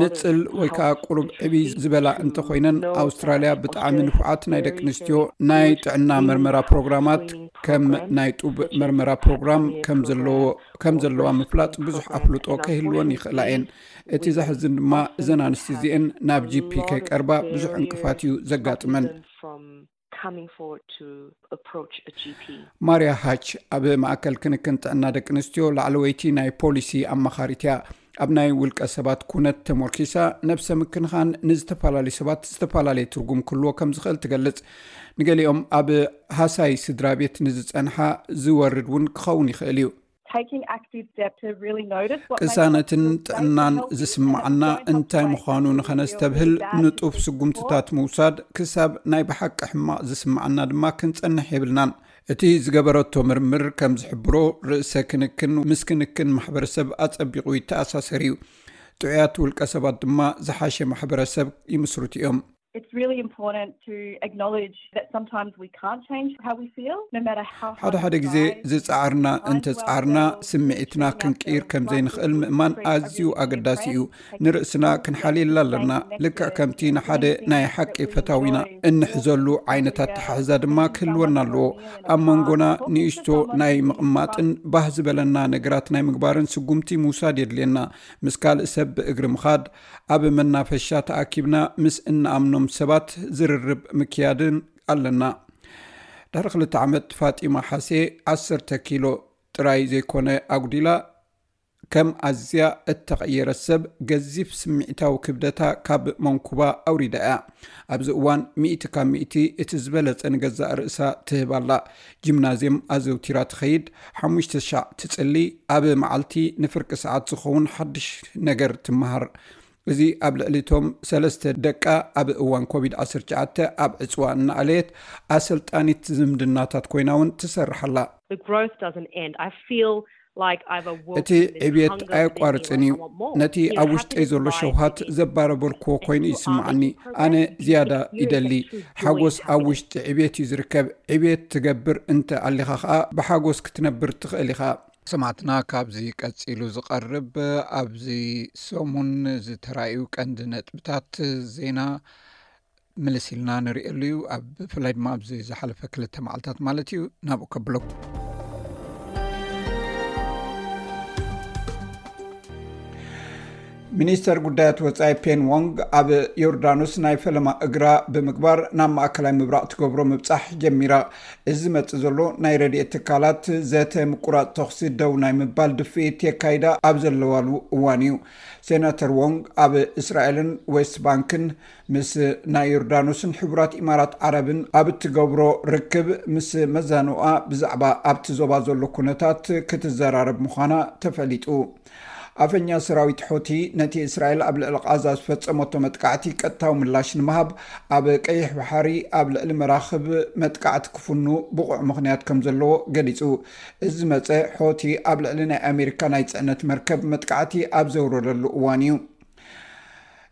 ንጽል ወይ ከኣ ቁሩብ ዕብይ ዝበላ እንተ ኾይነን፣ ኣውስትራልያ ብጣዕሚ ንፉዓት ናይ ደቂ ኣንስትዮ ናይ ጥዕና መርመራ ፕሮግራማት ከም ናይ ጡብ መርመራ ፕሮግራም ከም ዘለዎ ከም ዘለዋ ምፍላጥ ብዙሕ ኣፍልጦ ከይህልወን ይኽእላ እየን። እቲ ዘሕዝን ድማ እዘን ኣንስቲ እዚኤን ናብ GP ከይቀርባ ብዙሕ ዕንቅፋት እዩ ዘጋጥመን። ማርያ ሃች ኣብ ማእከል ክንክን ጥዕና ደቂ ኣንስትዮ ላዕለወይቲ ናይ ፖሊሲ ኣማኻሪት እያ ኣብ ናይ ውልቀ ሰባት ኩነት ተሞርኪሳ ነብሰ ምክንኻን ንዝተፈላለዩ ሰባት ዝተፈላለየ ትርጉም ክህልዎ ከም ዝኽእል ትገልጽ ንገሊኦም ኣብ ሃሳይ ስድራ ቤት ንዝጸንሓ ዝወርድ እውን ክኸውን ይኽእል እዩ ቅሳነትን ጥዕናን ዝስምዓና እንታይ ምዃኑ ንኸነስተብህል ንጡፍ ስጉምትታት ምውሳድ ክሳብ ናይ ብሓቂ ሕማቕ ዝስምዓና ድማ ክንፀንሕ የብልናን እቲ ዝገበረቶ ምርምር ከም ዝሕብሮ ርእሰ ክንክን ምስ ክንክን ማሕበረሰብ ኣፀቢቑ ይተኣሳሰር እዩ ጥዑያት ውልቀ ሰባት ድማ ዝሓሸ ማሕበረሰብ ይምስርቱ እዮም ሓደ ሓደ ግዜ ዝጸዓርና እንተ ጸዓርና ስምዒትና ክንቅይር ከም ዘይንኽእል ምእማን ኣዝዩ ኣገዳሲ እዩ። ንርእስና ክንሓልየላ ኣለና፣ ልክዕ ከምቲ ንሓደ ናይ ሓቂ ፈታዊና እንሕዘሉ ዓይነት ኣተሓሕዛ ድማ ክህልወና ኣለዎ። ኣብ መንጎና ንእሽቶ ናይ ምቕማጥን ባህ ዝበለና ነገራት ናይ ምግባርን ስጉምቲ ምውሳድ የድልየና። ምስ ካልእ ሰብ ብእግሪ ምኻድ፣ ኣብ መናፈሻ ተኣኪብና ምስ እንኣምኖም ሰባት ዝርርብ ምክያድ ኣለና። ድሕሪ ክልተ ዓመት ፋጢማ ሓሴ ዓሰርተ ኪሎ ጥራይ ዘይኮነ ኣጉዲላ፣ ከም ኣዝያ እተቐየረት ሰብ ገዚፍ ስምዒታዊ ክብደታ ካብ መንኩባ ኣውሪዳ እያ። ኣብዚ እዋን ሚእቲ ካብ ሚእቲ እቲ ዝበለጸ ንገዛእ ርእሳ ትህብ ኣላ። ጂምናዝየም ኣዘውቲራ ትኸይድ፣ ሓሙሽተ ሻዕ ትጽሊ፣ ኣብ መዓልቲ ንፍርቂ ሰዓት ዝኸውን ሓድሽ ነገር ትመሃር። እዚ ኣብ ልዕሊ እቶም ሰለስተ ደቃ ኣብ እዋን ኮቪድ ዓሰርተ ትሽዓተ ኣብ ዕጽዋ እናኣለየት ኣሰልጣኒት ዝምድናታት ኮይና እውን ትሰርሕ ኣላ። The growth doesn't end. I feel እቲ ዕብት ኣየቋርፅን እዩ ነቲ ኣብ ውሽጠይ ዘሎ ሸውሃት ዘባረበርክዎ ኮይኑ ይስማዓኒ ኣነ ዝያዳ ይደሊ ሓጎስ ኣብ ውሽጢ ዕብት እዩ ዝርከብ ዕብት ትገብር እንተ ኣሊኻ ከዓ ብሓጎስ ክትነብር ትኽእል ኢኻ ስማትና ካብዚ ቀፂሉ ዝቀርብ ኣብዚ ሰሙን ዝተራእዩ ቀንዲ ነጥብታት ዜና ምልስ ኢልና ንሪእየሉ እዩ ኣብ ብፍላይ ድማ ኣብዚ ዝሓለፈ ክልተ መዓልታት ማለት እዩ ናብኡ ከብሎ ሚኒስተር ጉዳያት ወፃኢ ፔን ዎንግ ኣብ ዮርዳኖስ ናይ ፈለማ እግራ ብምግባር ናብ ማእከላይ ምብራቅ ትገብሮ ምብፃሕ ጀሚራ እዚ መፅ ዘሎ ናይ ረድኤት ትካላት ዘተ ምቁራፅ ተኽሲ ደው ናይ ምባል ድፍኢት የካይዳ ኣብ ዘለዋሉ እዋን እዩ ሴናተር ዎንግ ኣብ እስራኤልን ዌስት ባንክን ምስ ናይ ዮርዳኖስን ሕቡራት ኢማራት ዓረብን ኣብ እትገብሮ ርክብ ምስ መዛኑኣ ብዛዕባ ኣብቲ ዞባ ዘሎ ኩነታት ክትዘራረብ ምዃና ተፈሊጡ ኣፈኛ ሰራዊት ሖቲ ነቲ እስራኤል ኣብ ልዕሊ ቃዛ ዝፈፀመቶ መጥቃዕቲ ቀጥታዊ ምላሽ ንምሃብ ኣብ ቀይሕ ባሓሪ ኣብ ልዕሊ መራኽብ መጥቃዕቲ ክፍኑ ብቑዕ ምኽንያት ከም ዘለዎ ገሊፁ እዚ ዝመፀ ሖቲ ኣብ ልዕሊ ናይ ኣሜሪካ ናይ ፅዕነት መርከብ መጥቃዕቲ ኣብ ዘውረደሉ እዋን እዩ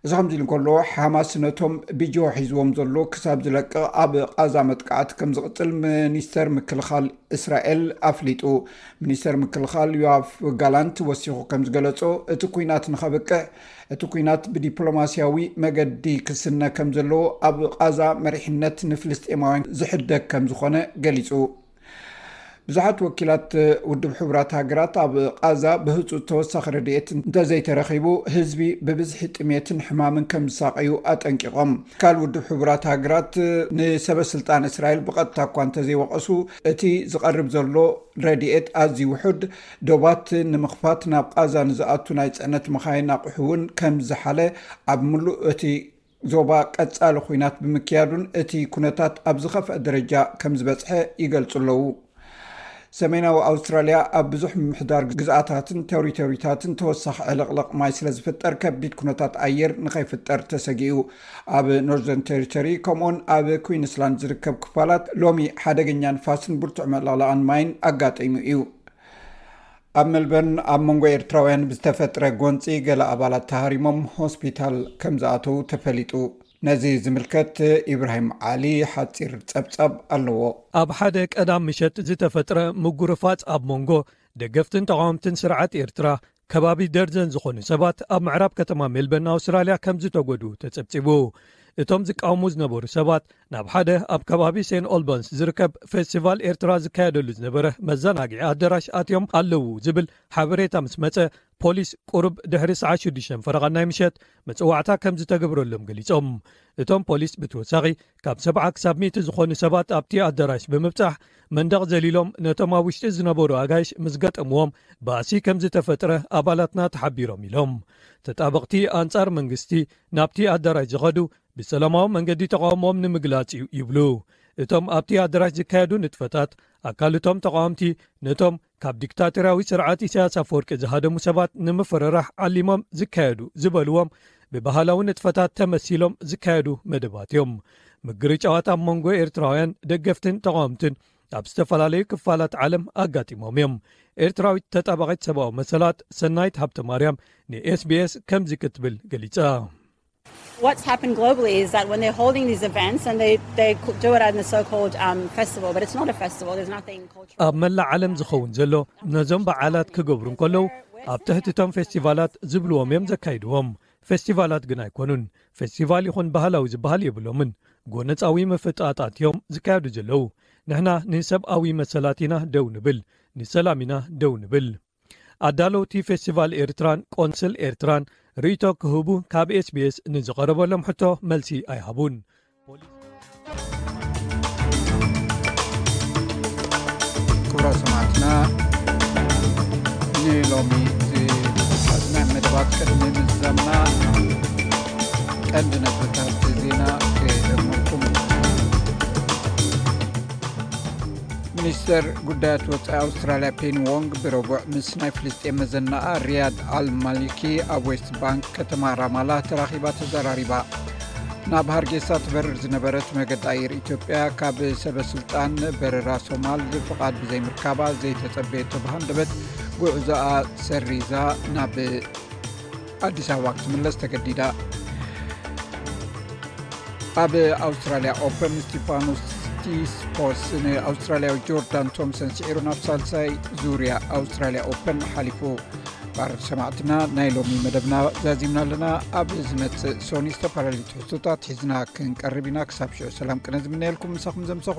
እዚ ከምዚ ኢሉ እንከሎ ሓማስ ነቶም ብጅሆ ሒዝዎም ዘሎ ክሳብ ዝለቅቕ ኣብ ቓዛ መጥቃዕቲ ከም ዝቕፅል ሚኒስተር ምክልኻል እስራኤል ኣፍሊጡ ሚኒስተር ምክልኻል ዮኣፍ ጋላንት ወሲኹ ከም ዝገለፆ እቲ ኩናት ንኸብቅዕ እቲ ኩናት ብዲፕሎማስያዊ መገዲ ክስነ ከም ዘለዎ ኣብ ቓዛ መሪሕነት ንፍልስጤማውያን ዝሕደግ ከም ዝኾነ ገሊፁ ብዙሓት ወኪላት ውድብ ሕቡራት ሃገራት ኣብ ቓዛ ብህፁፅ ተወሳኺ ረድኤት እንተዘይተረኺቡ ህዝቢ ብብዝሒ ጥሜትን ሕማምን ከም ዝሳቀዩ ኣጠንቂቖም ካል ውድብ ሕቡራት ሃገራት ንሰበስልጣን እስራኤል ብቐጥታ እኳ እንተዘይወቐሱ እቲ ዝቐርብ ዘሎ ረድኤት ኣዝዩ ውሑድ ዶባት ንምኽፋት ናብ ቓዛ ንዝኣቱ ናይ ፅዕነት መኻይን ኣቑሑ እውን ከም ዝሓለ ኣብ ምሉእ እቲ ዞባ ቀፃሊ ኩናት ብምክያዱን እቲ ኩነታት ኣብ ዝኸፍአ ደረጃ ከም ዝበፅሐ ይገልፁ ኣለዉ። ሰሜናዊ ኣውስትራልያ ኣብ ብዙሕ ምምሕዳር ግዝኣታትን ተሪቶሪታትን ተወሳኺ ዕልቕልቕ ማይ ስለ ዝፍጠር ከቢድ ኩነታት ኣየር ንኸይፍጠር ተሰጊኡ ኣብ ኖርዘርን ቴሪቶሪ ከምኡውን ኣብ ኩንስላንድ ዝርከብ ክፋላት ሎሚ ሓደገኛ ንፋስን ብርቱዕ መለቕለቓን ማይን ኣጋጢሙ እዩ ኣብ መልበርን ኣብ መንጎ ኤርትራውያን ብዝተፈጥረ ጎንፂ ገለ ኣባላት ተሃሪሞም ሆስፒታል ከም ዝኣተው ተፈሊጡ። ነዚ ዝምልከት ኢብራሂም ዓሊ ሓፂር ፀብፃብ ኣለዎ። ኣብ ሓደ ቀዳም ምሸት ዝተፈጥረ ምጉርፋፅ ኣብ መንጎ ደገፍትን ተቓወምትን ስርዓት ኤርትራ ከባቢ ደርዘን ዝኾኑ ሰባት ኣብ ምዕራብ ከተማ ሜልበርን ኣውስትራልያ ከም ዝተጎድኡ ተፀብፂቡ። እቶም ዝቃወሙ ዝነበሩ ሰባት ናብ ሓደ ኣብ ከባቢ ሴን ኦልበንስ ዝርከብ ፌስቲቫል ኤርትራ ዝካየደሉ ዝነበረ መዘናግዒ ኣደራሽ ኣትዮም ኣለዉ ዝብል ሓበሬታ ምስ መጸ ፖሊስ ቁሩብ ድሕሪ ሰዓት ሽዱሽተ ፈረቓ ናይ ምሸት መጽዋዕታ ከም ዝተገብረሎም ገሊጾም። እቶም ፖሊስ ብተወሳኺ ካብ ሰብዓ ክሳብ ሚእቲ ዝኾኑ ሰባት ኣብቲ ኣደራሽ ብምብጻሕ መንደቕ ዘሊሎም ነቶም ኣብ ውሽጢ ዝነበሩ ኣጋይሽ ምስ ገጠምዎም ባእሲ ከም ዝተፈጥረ ኣባላትና ተሓቢሮም ኢሎም። ተጣበቕቲ ኣንጻር መንግስቲ ናብቲ ኣደራሽ ዝኸዱ ብሰላማዊ መንገዲ ተቓውሞኦም ንምግላጽ እዩ ይብሉ። እቶም ኣብቲ ኣደራሽ ዝካየዱ ንጥፈታት፣ ኣካል እቶም ተቓወምቲ ነቶም ካብ ዲክታቶርያዊ ስርዓት ኢሳያስ ኣፈወርቂ ዝሃደሙ ሰባት ንምፍርራሕ ዓሊሞም ዝካየዱ ዝበልዎም ብባህላዊ ንጥፈታት ተመሲሎም ዝካየዱ መደባት እዮም። ምግርጫዋት ኣብ መንጎ ኤርትራውያን ደገፍትን ተቓወምትን ኣብ ዝተፈላለዩ ክፋላት ዓለም ኣጋጢሞም እዮም። ኤርትራዊት ተጣባቒት ሰብኣዊ መሰላት ሰናይት ሃብተማርያም ንኤስቢኤስ ከምዚ ክትብል ገሊጻ። ኣብ መላእ ዓለም ዝኸውን ዘሎ ነዞም በዓላት ክገብሩ እንከለዉ ኣብ ትሕቲ እቶም ፌስቲቫላት ዝብልዎም እዮም ዘካይድዎም ፌስቲቫላት ግን ኣይኮኑን ፌስቲቫል ይኹን ባህላዊ ዝበሃል የብሎምን ጎነፃዊ ምፍጣጣት እዮም ዝካየዱ ዘለዉ ንሕና ንሰብኣዊ መሰላት ኢና ደው ንብል ንሰላም ኢና ደው ንብል ኣዳለውቲ ፌስቲቫል ኤርትራን ቆንስል ኤርትራን ርእይቶ ክህቡ ካብ ኤስቢስ ንዝቐረበሎም ሕቶ መልሲ ኣይሃቡን። ክብራት ሰማዕትና ንሎሚ ዝሓዝና መደባት ቅድሚ ምዛምና ቀንዲ ነጥብታት ዜና ክደመኩም ሚኒስተር ጉዳያት ወፃኢ ኣውስትራልያ ፔን ዎንግ ብረቡዕ ምስ ናይ ፍልስጤን መዘናኣ ርያድ ኣልማሊኪ ኣብ ዌስት ባንክ ከተማ ራማላ ተራኺባ ተዘራሪባ ናብ ሃርጌሳ ትበርር ዝነበረት መገዲ ኣየር ኢትዮጵያ ካብ ሰበ ስልጣን በረራ ሶማል ፍቓድ ብዘይምርካባ ዘይተፀበየቶ ብሃንደበት ጉዕዞኣ ሰሪዛ ናብ ኣዲስ ኣበባ ክትምለስ ተገዲዳ ኣብ ኣውስትራልያ ኦፐን ስቲፋኖስ ቲስፖርስ ንኣውስትራልያዊ ጆርዳን ቶምሰን ስዒሩ ናብ ሳልሳይ ዙርያ ኣውስትራልያ ኦፐን ሓሊፉ ባር ሰማዕትና ናይ ሎሚ መደብና ዛዚምና ኣለና ኣብ ዝመፅእ ሶኒ ዝተፈላለዩ ትሕዝቶታት ሒዝና ክንቀርብ ኢና ክሳብ ሽዑ ሰላም ቅነ ዝምነየልኩም ምሳኹም ዘምሰኹ